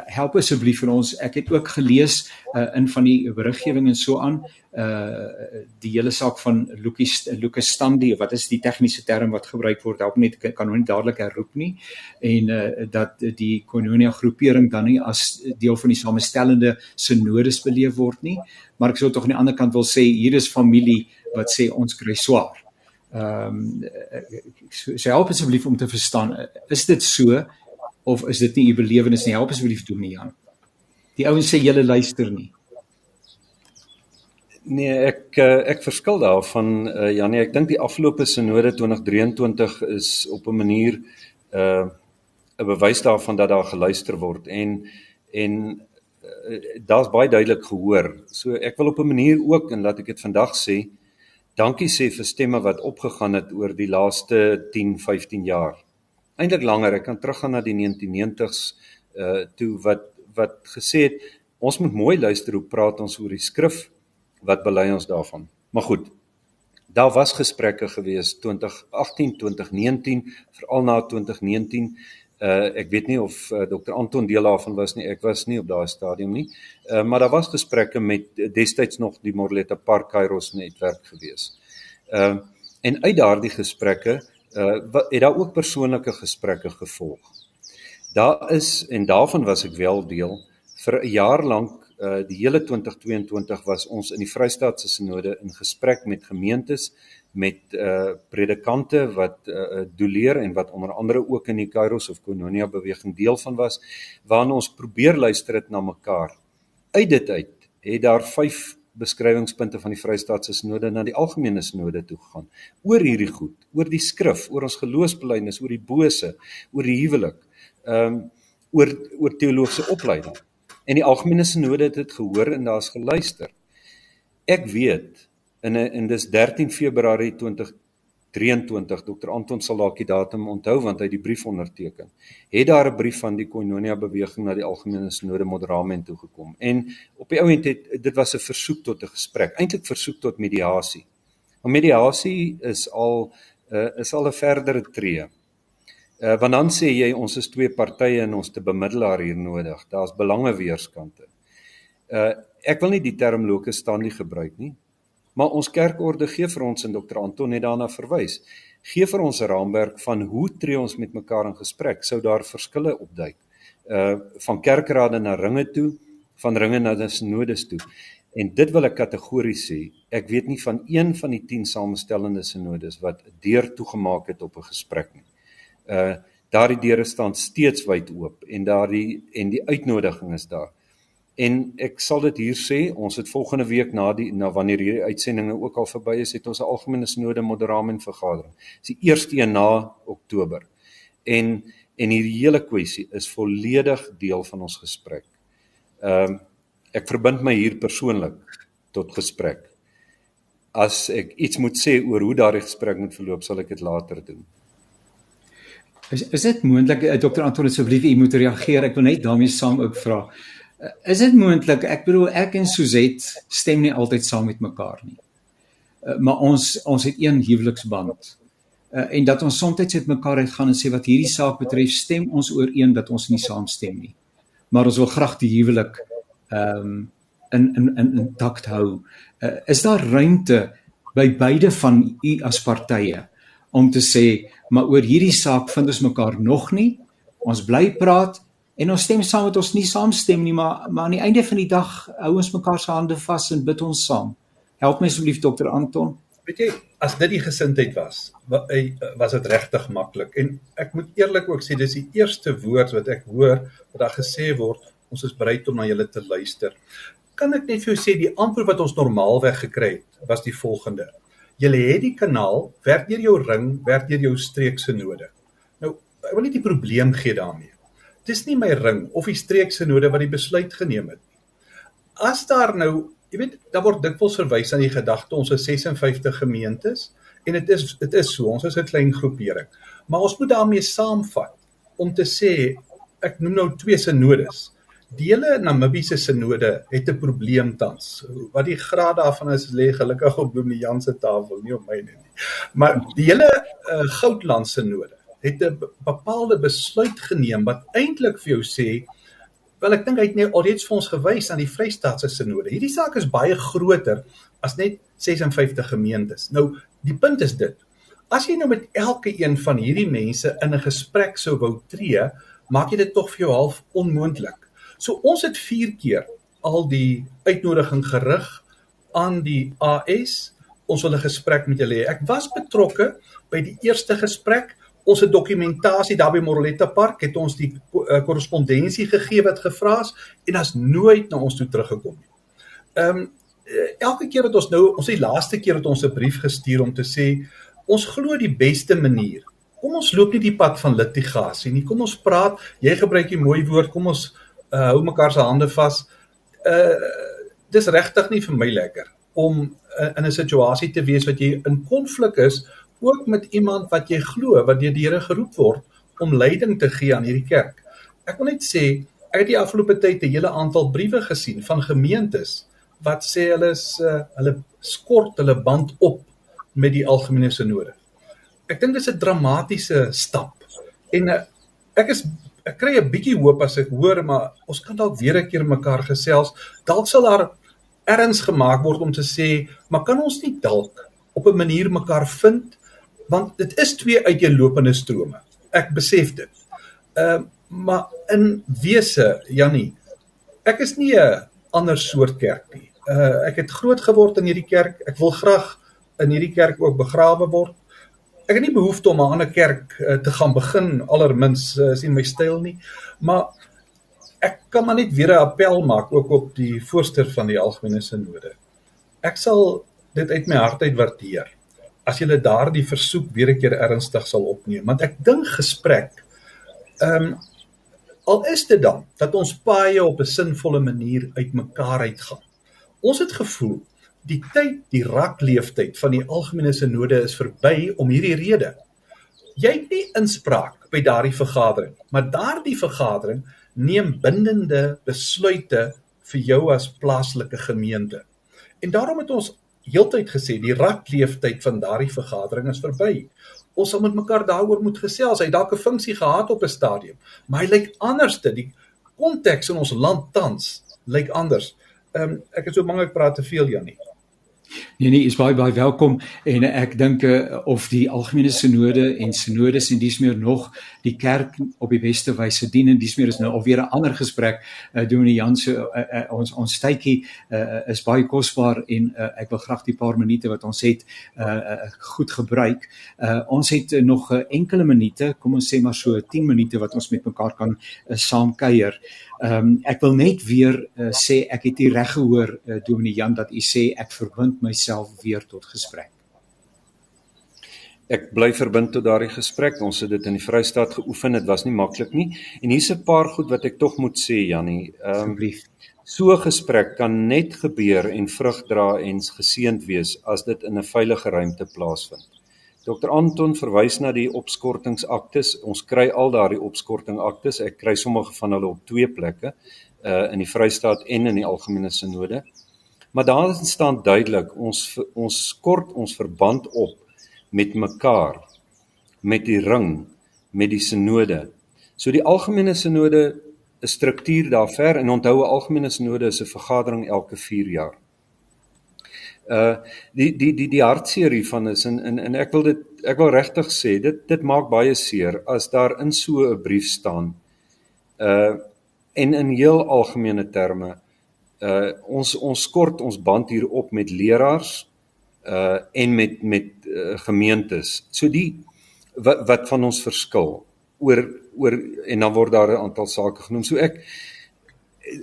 Speaker 1: help asseblief vir ons. Ek het ook gelees uh, in van die beriggewing en so aan uh die hele saak van Lucas Lucas Standi wat is die tegniese term wat gebruik word help net kan nou nie dadelik herroep nie en uh dat die Koinonia groepering dan nie as deel van die samestellende sinodes beleef word nie maar ek sou tog aan die ander kant wil sê hier is familie wat sê ons kry swaar. Ehm um, sê help asseblief om te verstaan is dit so of is dit nie u belewenis nie help asseblief doen nie Jan. Die ouens sê julle luister nie.
Speaker 3: Nee, ek eh, ek verskil daarvan uh, Janie, ek dink die afgelope sinode 2023 is op 'n manier 'n uh, 'n bewys daarvan dat daar geluister word en en uh, daar's baie duidelik gehoor. So ek wil op 'n manier ook en laat ek dit vandag sê, dankie sê vir stemme wat opgegaan het oor die laaste 10, 15 jaar. Eintlik langer, ek kan teruggaan na die 1990s uh toe wat wat gesê het ons moet mooi luister hoe praat ons oor die skrif wat bely ons daarvan? Maar goed. Daar was gesprekke gewees 2018, 2019, veral na 2019. Uh ek weet nie of uh, Dr Anton deel daarvan was nie. Ek was nie op daai stadium nie. Uh maar daar was gesprekke met destyds nog die Morletta Park Kairos netwerk gewees. Uh en uit daardie gesprekke uh het daar ook persoonlike gesprekke gevolg. Daar is en daarvan was ek wel deel vir 'n jaar lank uh die hele 2022 was ons in die Vrystaatse sinode in gesprek met gemeentes met uh predikante wat uh doleer en wat onder andere ook in die Kairos of Koinonia beweging deel van was waarna ons probeer luister het na mekaar. Uit dit uit het daar 5 beskrywingspunte van die Vrystaatse sinode na die algemene sinode toe gegaan oor hierdie goed, oor die skrif, oor ons geloofsbelijdenis, oor die bose, oor die huwelik, ehm um, oor oor teologiese opleiding. En die algemene sinode het dit gehoor en daar's geluister. Ek weet in 'n in dis 13 Februarie 2023 Dr Anton sal dalk die datum onthou want hy het die brief onderteken. Het daar 'n brief van die Koinonia beweging na die algemene sinode Moderament toe gekom. En op die ouend het dit was 'n versoek tot 'n gesprek, eintlik versoek tot mediasie. Maar mediasie is al uh, is al 'n verdere tree. Uh want dan sê jy ons is twee partye en ons te bemiddelaar hier nodig. Daar's belange weerskante. Uh ek wil nie die term locus standi gebruik nie, maar ons kerkorde gee vir ons en Dr Anton het daarna verwys. Gee vir ons 'n raamwerk van hoe tree ons met mekaar in gesprek? Sou daar verskille opduik? Uh van kerkrade na ringe toe, van ringe na sinodes toe. En dit wil ek kategories sê. Ek weet nie van een van die 10 samestellende sinodes wat deur toegemaak het op 'n gesprek nie. Uh daardie deure staan steeds wyd oop en daardie en die uitnodiging is daar. En ek sal dit hier sê, ons het volgende week na die na wanneer hierdie uitsendinge ook al verby is, het ons 'n algemene sinode moderamen vergadering. Dis die eerste een na Oktober. En en hierdie hele kwessie is volledig deel van ons gesprek. Ehm um, ek verbind my hier persoonlik tot gesprek. As ek iets moet sê oor hoe daardie gesprek moet verloop, sal ek dit later doen.
Speaker 1: Is is dit moontlik eh, Dr. Anton asseblief u moet reageer. Ek wil net daarmee saam ook vra. Is dit moontlik? Ek bedoel ek en Suzette stem nie altyd saam met mekaar nie. Eh, maar ons ons het een huweliksband. En dat ons soms met mekaar uitgaan en sê wat hierdie saak betref, stem ons ooreen dat ons nie saamstem nie. Maar ons wil graag die huwelik ehm um, in in in intact hou. Uh, is daar ruimte by beide van u as partye om te sê maar oor hierdie saak vind ons mekaar nog nie. Ons bly praat en ons stem saam met ons nie saamstem nie, maar maar aan die einde van die dag hou ons mekaar se hande vas en bid ons saam. Help my asseblief dokter Anton.
Speaker 2: Weet jy, as dit die gesindheid was, eh, was dit regtig maklik. En ek moet eerlik ook sê dis die eerste woord wat ek hoor wat daar gesê word ons is bereid om na julle te luister. Kan ek net vir jou sê die antwoord wat ons normaalweg gekry het was die volgende. Julle het die kanaal, werk deur jou ring, werk deur jou streekse node. Nou, ek wil net die probleem gee daarmee. Dis nie my ring of die streekse node wat die besluit geneem het nie. As daar nou, jy weet, daar word dikwels verwys aan die gedagte ons is 56 gemeentes en dit is dit is so, ons is 'n klein groepering. Maar ons moet daarmee saamvat om te sê ek noem nou twee sinodes. Die hele Namibiese sinode het 'n probleem tans. Wat die graad daarvan is lê gelukkig op Bloemie Jan se tafel, nie op myne nie. Maar die hele uh, Goudland sinode het 'n bepaalde besluit geneem wat eintlik vir jou sê wel ek dink hy het net alreeds vir ons gewys aan die Vrystaatse sinode. Hierdie saak is baie groter as net 56 gemeentes. Nou, die punt is dit. As jy nou met elke een van hierdie mense in 'n gesprek sou wou tree, maak jy dit tog vir jou half onmoontlik. So ons het 4 keer al die uitnodiging gerig aan die AS. Ons wil 'n gesprek met julle hê. Ek was betrokke by die eerste gesprek. Ons het dokumentasie daar by Moroletta Park het ons die eh, korrespondensie gegee wat gevra is en as nooit na ons toe teruggekom nie. Ehm um, elke keer wat ons nou ons die laaste keer het ons 'n brief gestuur om te sê ons glo die beste manier. Kom ons loop nie die pad van litigasie nie. Kom ons praat. Jy gebruik die mooi woord. Kom ons uh hou mekaar se hande vas. Uh dis regtig nie vir my lekker om uh, in 'n situasie te wees wat jy in konflik is ook met iemand wat jy glo wat deur die Here geroep word om leiding te gee aan hierdie kerk. Ek wil net sê ek het die afgelope tyd 'n hele aantal briewe gesien van gemeentes wat sê hulle is uh, hulle skort hulle band op met die algemene sinode. Ek dink dis 'n dramatiese stap. En uh, ek is ek kry 'n bietjie hoop as ek hoor maar ons kan dalk weer 'n keer mekaar gesels. Dalk sal daar erns gemaak word om te sê, maar kan ons nie dalk op 'n manier mekaar vind want dit is twee uiteenlopende strome. Ek besef dit. Ehm uh, maar in wese Jannie, ek is nie 'n ander soort kerk nie. Uh ek het groot geword in hierdie kerk. Ek wil graag in hierdie kerk ook begrawe word ek het nie behoefte om 'n ander kerk uh, te gaan begin allermins uh, sien my styl nie maar ek kan maar net weer 'n appel maak ook op die voorsteur van die algemene sinode ek sal dit uit my hart uit waardeer as julle daardie versoek weer 'n keer ernstig sal opneem want ek dink gesprek ehm um, al is dit dan dat ons paie op 'n sinvolle manier uitmekaar uitgaan ons het gevoel die tyd, die rakleeftyd van die algemene sinode is verby om hierdie rede. Jy het nie inspraak by daardie vergadering, maar daardie vergadering neem bindende besluite vir jou as plaaslike gemeente. En daarom het ons heeltyd gesê die ratleeftyd van daardie vergadering is verby. Ons sal met mekaar daaroor moet gesels. Hy dalk 'n funksie gehad op 'n stadium, maar hy lyk anders te die konteks in ons land tans lyk anders. Ehm um, ek is so bang ek praat te veel Janie.
Speaker 1: Nee nee, is baie baie welkom en ek dink uh, of die algemene sinode en sinodes en dis meer nog die kerk op die beste wyse dien en dis meer is nou alweer 'n ander gesprek. Uh, Dominee Jan se uh, uh, ons ons tydjie uh, is baie kosbaar en uh, ek wil graag die paar minute wat ons het uh, uh, goed gebruik. Uh, ons het uh, nog enkele minute, kom ons sê maar so 10 minute wat ons met mekaar kan uh, saam kuier. Ehm um, ek wil net weer uh, sê ek het nie reg gehoor uh, Dominee Jan dat u sê ek verbind myself weer tot gesprek.
Speaker 3: Ek bly verbind tot daardie gesprek. Ons het dit in die Vrystaat geoefen. Dit was nie maklik nie. En hier's 'n paar goed wat ek tog moet sê Jannie. Ehm um, so 'n gesprek kan net gebeur en vrug dra en geseënd wees as dit in 'n veilige ruimte plaasvind. Dr Anton verwys na die opskortingsaktes. Ons kry al daardie opskortingaktes. Ek kry sommige van hulle op twee plekke, uh in die Vrystaat en in die Algemene Sinode. Maar daar staan duidelik ons ons kort ons verband op met mekaar met die ring met die sinode. So die Algemene Sinode 'n struktuur daar ver en onthou 'n Algemene Sinode is 'n vergadering elke 4 jaar uh die die die die hartseer hiervan is en en en ek wil dit ek wil regtig sê dit dit maak baie seer as daar in so 'n brief staan uh en in heel algemene terme uh ons ons kort ons band hier op met leraars uh en met met uh, gemeentes. So die wat wat van ons verskil oor oor en dan word daar 'n aantal sake genoem. So ek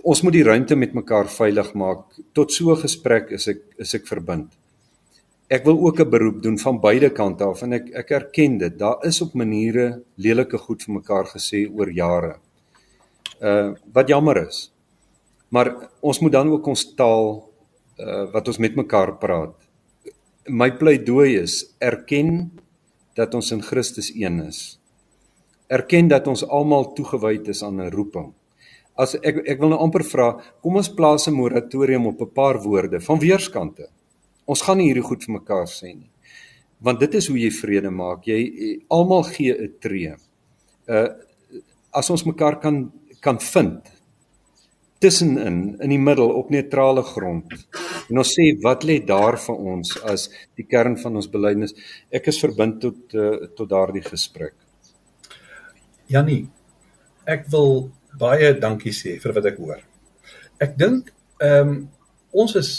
Speaker 3: ons moet die ruimte met mekaar veilig maak. Tot so 'n gesprek is ek is ek verbind. Ek wil ook 'n beroep doen van beide kante af en ek ek erken dit. Daar is op maniere lelike goed vir mekaar gesê oor jare. Uh wat jammer is. Maar ons moet dan ook ons taal uh wat ons met mekaar praat. My pleidooi is erken dat ons in Christus een is. Erken dat ons almal toegewyd is aan 'n roeping as ek ek wil nou amper vra, kom ons plaas 'n moratorium op 'n paar woorde van weerskante. Ons gaan nie hierdie goed vir mekaar sê nie. Want dit is hoe jy vrede maak. Jy, jy almal gee 'n tree. Uh as ons mekaar kan kan vind tussenin in die middel op neutrale grond. En ons sê wat lê daar vir ons as die kern van ons belydenis. Ek is verbind tot uh, tot daardie gesprek.
Speaker 2: Jannie, ek wil baie dankie sê vir wat ek hoor. Ek dink ehm um, ons is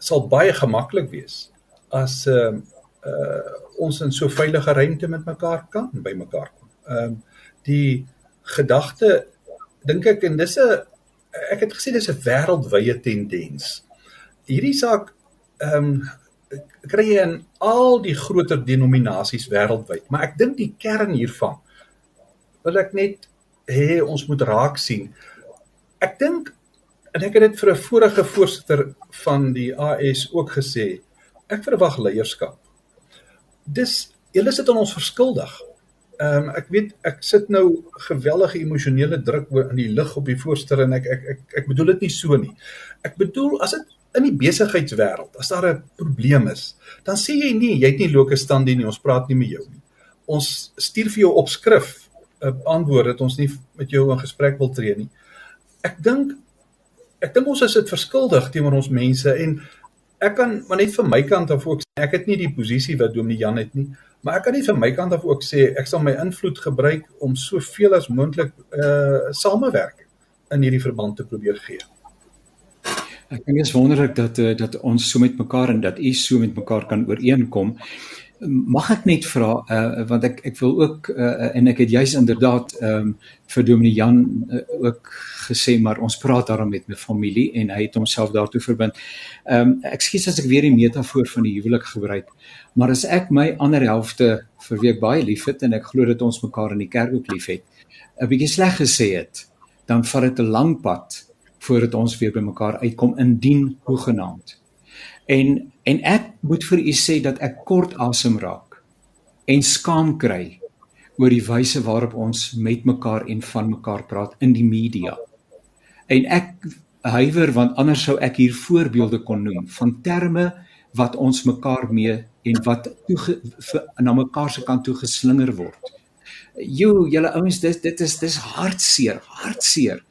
Speaker 2: sal baie gemaklik wees as ehm uh, uh ons in so veilige ruimte met mekaar kan by mekaar kom. Ehm um, die gedagte dink ek en dis 'n ek het gesê dis 'n wêreldwye tendens. Hierdie saak ehm um, kry jy in al die groter denominasies wêreldwyd, maar ek dink die kern hiervan wil ek net hê ons moet raak sien. Ek dink en ek het dit vir 'n vorige voorsitter van die AS ook gesê, ek verwag leierskap. Dis julle sit aan ons verskuldig. Ehm um, ek weet ek sit nou gewellige emosionele druk oor in die lig op die voorsitter en ek ek ek ek bedoel dit nie so nie. Ek bedoel as dit in die besigheidswêreld, as daar 'n probleem is, dan sê jy nie jy het nie loke stand nie, ons praat nie met jou nie. Ons stuur vir jou opskrif 'n antwoord dat ons nie met jou in gesprek wil tree nie. Ek dink ek dink ons is dit verskuldig teenoor ons mense en ek kan maar net vir my kant af ook sê ek het nie die posisie wat Dominee Jan het nie, maar ek kan net vir my kant af ook sê ek sal my invloed gebruik om soveel as moontlik uh samewerk in hierdie verband te probeer gee.
Speaker 1: Ek dink dit is wonderlik dat uh, dat ons so met mekaar en dat u so met mekaar kan ooreenkom mag ek net vra uh, want ek ek wil ook uh, en ek het juis inderdaad ehm um, vir Dominee Jan uh, ook gesê maar ons praat daarom met my familie en hy het homself daartoe verbind. Ehm um, ekskuus as ek weer die metafoor van die huwelik gebruik. Maar as ek my ander helfte vir wie ek baie liefhet en ek glo dat ons mekaar in die kerk ook liefhet, 'n bietjie sleg gesê het, dan vat dit 'n lang pad voordat ons weer by mekaar uitkom indien hoegenaamd. En en ek moet vir u sê dat ek kort asem raak en skaam kry oor die wyse waarop ons met mekaar en van mekaar praat in die media. En ek huiwer want anders sou ek hier voorbeelde kon noem van terme wat ons mekaar mee en wat toe na mekaar se kant toe geslinger word. Jo, julle ouens, dit dit is dis hartseer, hartseer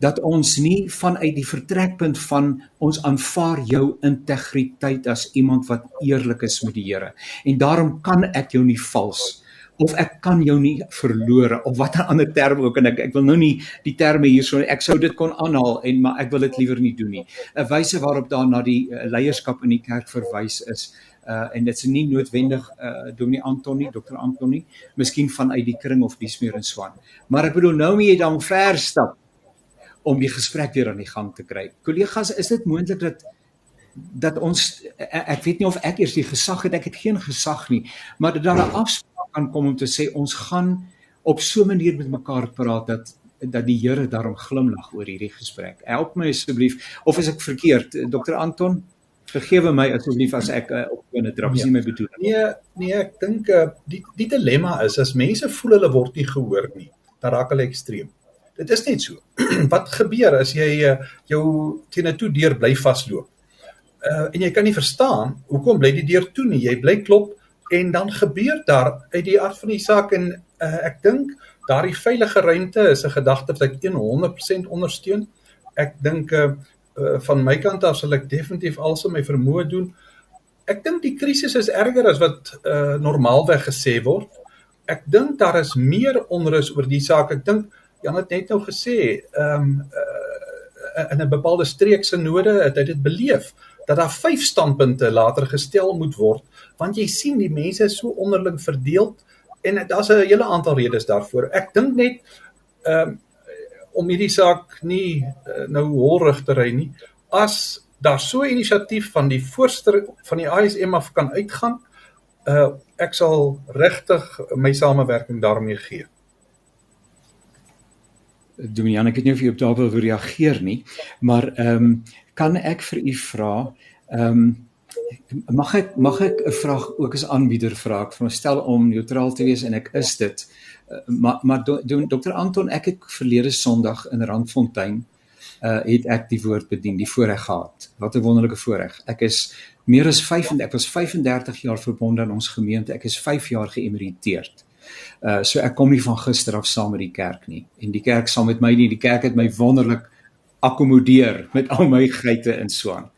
Speaker 1: dat ons nie vanuit die vertrekpunt van ons aanvaar jou integriteit as iemand wat eerlik is met die Here. En daarom kan ek jou nie vals of ek kan jou nie verloor of watter ander term ook en ek ek wil nou nie die terme hierso ek sou dit kon aanhaal en maar ek wil dit liewer nie doen nie. 'n Wyse waarop daar na die uh, leierskap in die kerk verwys is uh en dit's nie noodwendig uh Dominee Antoni, Dr Antoni, miskien vanuit die kring of die smeer en swan. Maar ek bedoel nou moet jy dan ver stap om die gesprek weer aan die gang te kry. Kollegas, is dit moontlik dat dat ons ek weet nie of ek eers die gesag het, ek het geen gesag nie, maar dat daar 'n afspraak aankom om te sê ons gaan op so 'n manier met mekaar praat dat dat die Here daarom glimlag oor hierdie gesprek. Help my asseblief of is ek verkeerd Dr Anton? Vergewe my asseblief as ek uh, op 'n trap sien my bedoel.
Speaker 2: Nee, nee, ek dink uh, die die dilemma is as mense voel hulle word nie gehoor nie, dan raak hulle ekstreem. Dit is net so. Wat gebeur as jy uh, jou teen 'n toe deur bly vasloop? Uh, en jy kan nie verstaan hoekom bly die deur toe nie. Jy bly klop en dan gebeur daar uit die aard van die saak en uh, ek dink daardie veilige ruimte is 'n gedagte wat ek 100% ondersteun. Ek dink uh, uh, van my kant af sal ek definitief alles in my vermoë doen. Ek dink die krisis is erger as wat uh, normaalweg gesê word. Ek dink daar is meer onrus oor die saak. Ek dink Jan het net nou gesê, ehm um, uh, in 'n bepaalde streek se node het hy dit beleef dat daar vyf standpunte later gestel moet word want jy sien die mense is so onderling verdeel en daar's 'n hele aantal redes daarvoor. Ek dink net ehm um, om hierdie saak nie uh, nou holrig te ry nie. As daar so 'n inisiatief van die voorste van die ISM af kan uitgaan, uh ek sal regtig my samewerking daarmee gee.
Speaker 1: Dominian, ek het nie of jy op daarop wil reageer nie, maar ehm um, kan ek vir u vra ehm um, mag ek mag ek 'n vraag ook as aanbieder vra ek veronderstel om neutraal te wees en ek is dit uh, maar maar do, do, dokter Anton ek het verlede Sondag in Randfontein uh het ek die woord bedien die voorreg gehad. Wat 'n wonderlike voorreg. Ek is meer as 5 ek was 35 jaar verbonde aan ons gemeente ek is 5 jaar geëmeriteerd uh so ek kom nie van gister af saam met die kerk nie en die kerk saam met my nie die kerk het my wonderlik akkommodeer met al my geite en so aan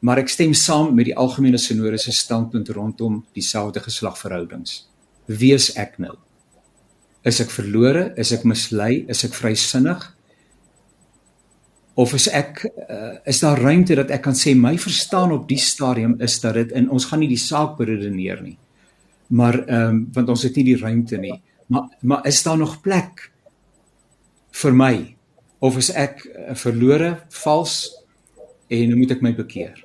Speaker 1: maar ek stem saam met die algemene sinode se standpunt rondom dieselfde geslagverhoudings. Wie is ek nou? Is ek verlore? Is ek mislei? Is ek vrysinnig? Of is ek uh, is daar ruimte dat ek kan sê my verstaan op die stadium is dat dit in ons gaan nie die saak beredeneer nie. Maar ehm um, want ons het nie die ruimte nie. Maar maar is daar nog plek vir my? Of is ek uh, verlore, vals en moet ek my bekeer?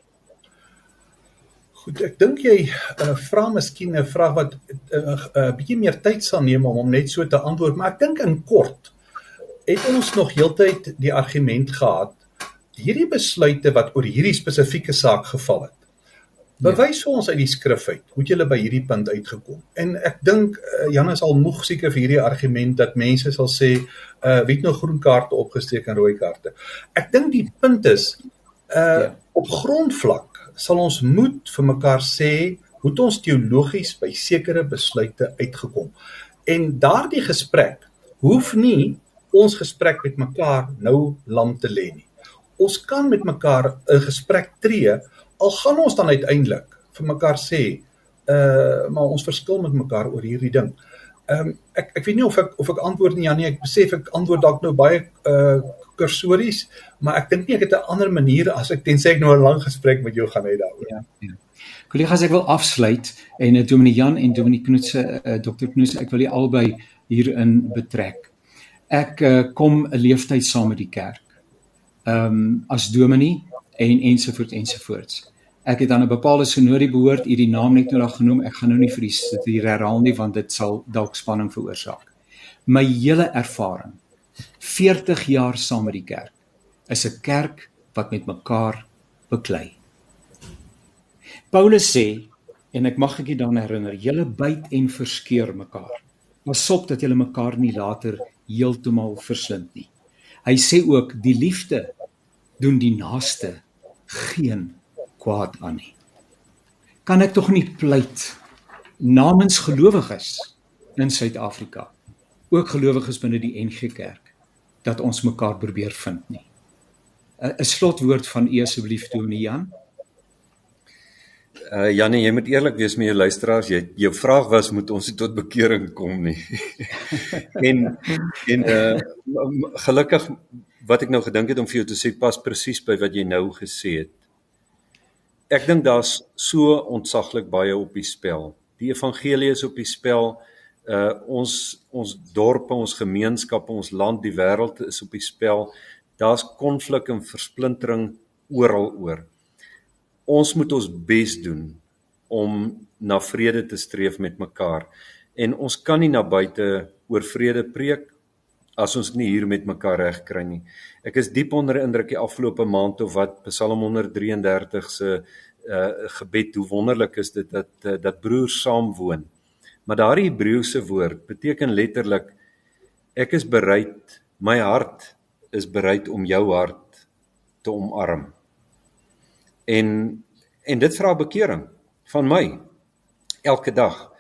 Speaker 2: Goed, ek dink jy uh, vra miskien 'n vraag wat 'n uh, uh, bietjie meer tyd sal neem om hom net so te antwoord, maar ek dink in kort het ons nog heeltyd die argument gehad hierdie besluite wat oor hierdie spesifieke saak geval het. Bewys vir ons uit die skrif uit hoe jy by hierdie punt uitgekom. En ek dink uh, Janus al moeg seker vir hierdie argument dat mense sal sê uh wie het nou groen kaarte opgesteek en rooi kaarte. Ek dink die punt is uh ja. op grondvlak sal ons moet vir mekaar sê hoe ons teologies by sekere besluite uitgekom. En daardie gesprek hoef nie ons gesprek met mekaar nou lam te lê nie. Ons kan met mekaar 'n gesprek tree al gaan ons dan uiteindelik vir mekaar sê uh maar ons verskil met mekaar oor hierdie ding. Ehm um, ek ek weet nie of ek of ek antwoord nie Janie, ek besef ek antwoord dalk nou baie uh kursories, maar ek dink nie ek het 'n ander manier as ek tensy ek nou 'n lang gesprek met jou gaan hê daaroor. Ja. ja.
Speaker 1: Kollegas, ek wil afsluit en uh, Dominee Jan en Dominee Knoetse, uh, Dr. Knoetse, ek wil julle albei hierin betrek. Ek uh, kom 'n leeftyd saam met die kerk. Ehm um, as dominee en ensovoorts ensovoorts. Ek het aan 'n bepaalde sinodie behoort, u die naam net nou daar genoem. Ek gaan nou nie vir die hier herhaal nie want dit sal dalk spanning veroorsaak. My hele ervaring 40 jaar saam met die kerk is 'n kerk wat met mekaar beklei. Paulus sê en ek mag ek dit dan herinner, julle byt en verskeur mekaar. Pasop dat julle mekaar nie later heeltemal verslind nie. Hy sê ook die liefde doen die naaste geen kwaad aan nie. kan ek tog nie pleit namens gelowiges in Suid-Afrika, ook gelowiges binne die NG Kerk, dat ons mekaar probeer vind nie. 'n Slotwoord van u asseblief Dominee Jan.
Speaker 3: Uh Janie, jy moet eerlik wees met jou luisteraars. Jy jou vraag was moet ons tot bekering kom nie. en en uh gelukkig wat ek nou gedink het om vir jou te sê pas presies by wat jy nou gesê het. Ek dink daar's so ontsaglik baie op die spel. Die evangelie is op die spel. Uh ons ons dorpe, ons gemeenskappe, ons land, die wêreld is op die spel. Daar's konflik en versplintering oral oor ons moet ons bes doen om na vrede te streef met mekaar. En ons kan nie na buite oor vrede preek as ons nie hier met mekaar reg kry nie. Ek is diep onder indruk die afgelope maand of wat Psalm 133 se uh gebed hoe wonderlik is dit dat uh, dat broers saam woon. Maar daardie Hebreëse woord beteken letterlik ek is bereid, my hart is bereid om jou hart te omarm. En en dit vra bekering van my elke dag.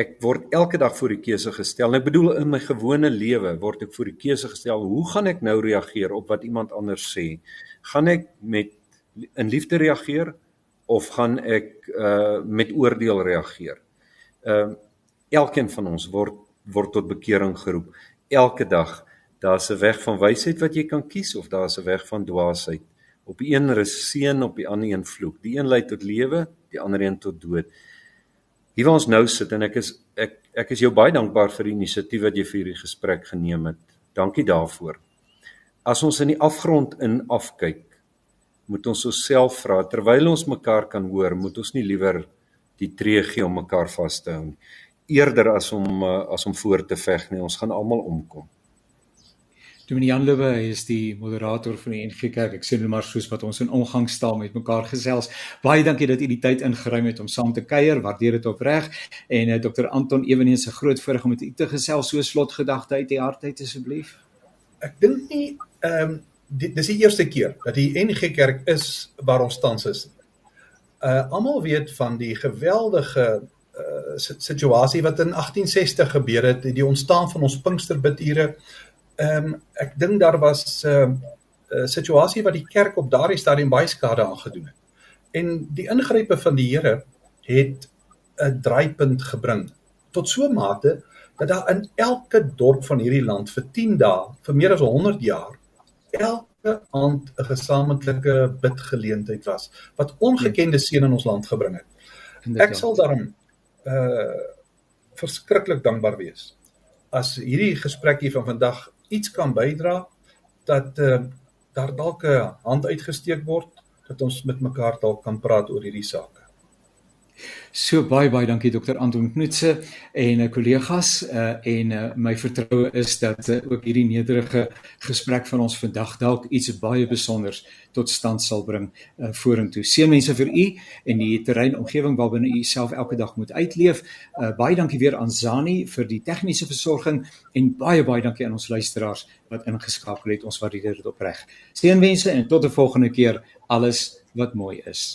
Speaker 3: Ek word elke dag voor die keuse gestel. Ek bedoel in my gewone lewe word ek voor die keuse gestel, hoe gaan ek nou reageer op wat iemand anders sê? Gaan ek met in liefde reageer of gaan ek uh met oordeel reageer? Ehm uh, elkeen van ons word word tot bekering geroep elke dag. Daar's 'n weg van wysheid wat jy kan kies of daar's 'n weg van dwaasheid. Op die een is seën, op die ander een vloek. Die een lei tot lewe, die ander een tot dood. Hier waar ons nou sit en ek is ek ek is jou baie dankbaar vir die inisiatief wat jy vir hierdie gesprek geneem het. Dankie daarvoor. As ons in die afgrond in afkyk, moet ons osself vra terwyl ons mekaar kan hoor, moet ons nie liewer die tree gee om mekaar vas te hou nie eerder as om eh, as om voor te veg nie ons gaan almal omkom
Speaker 1: Dominee Jan Lewe is die moderator van die NG Kerk. Ek sê net maar soos wat ons in omgangstaal met mekaar gesels. Baie dankie dat u die tyd ingeruim het om saam te kuier. Waardeer dit opreg. En uh, eh, Dr. Anton Eweneens se groot voorreg om met u te gesels so slotgedagte uit die hart uit asseblief.
Speaker 2: Ek dink nie ehm um, dis die eerste keer dat die NG Kerk is waar ons tans is. Uh almal weet van die geweldige uh situasie wat in 1860 gebeur het, die ontstaan van ons Pinksterbidure ehm um, ek dink daar was 'n uh, uh, situasie wat die kerk op daardie stadium baie skade aangedoen het. En die ingrype van die Here het 'n draaipunt gebring tot so 'n mate dat daar in elke dorp van hierdie land vir 10 dae, vir meer as 100 jaar, elke aand 'n gesamentlike bidgeleentheid was wat ongekende seën in ons land gebring het. Ek sal daarom uh verskriklik dankbaar wees as hierdie gesprekkie van vandag iets kan bydra dat uh, daar dalk 'n hand uitgesteek word dat ons met mekaar dalk kan praat oor hierdie saak.
Speaker 1: So baie baie dankie dokter Anton Knutse en kollegas uh, en uh, my vertroue is dat uh, ook hierdie nederige gesprek van ons vandag dalk iets baie besonders tot stand sal bring uh, vorentoe. Seënwense vir u en die terrein omgewing waarbinne u self elke dag moet uitleef. Uh, baie dankie weer aan Zani vir die tegniese versorging en baie baie dankie aan ons luisteraars wat ingeskakel het. Ons waardeer dit opreg. Seënwense en tot 'n volgende keer. Alles wat mooi is.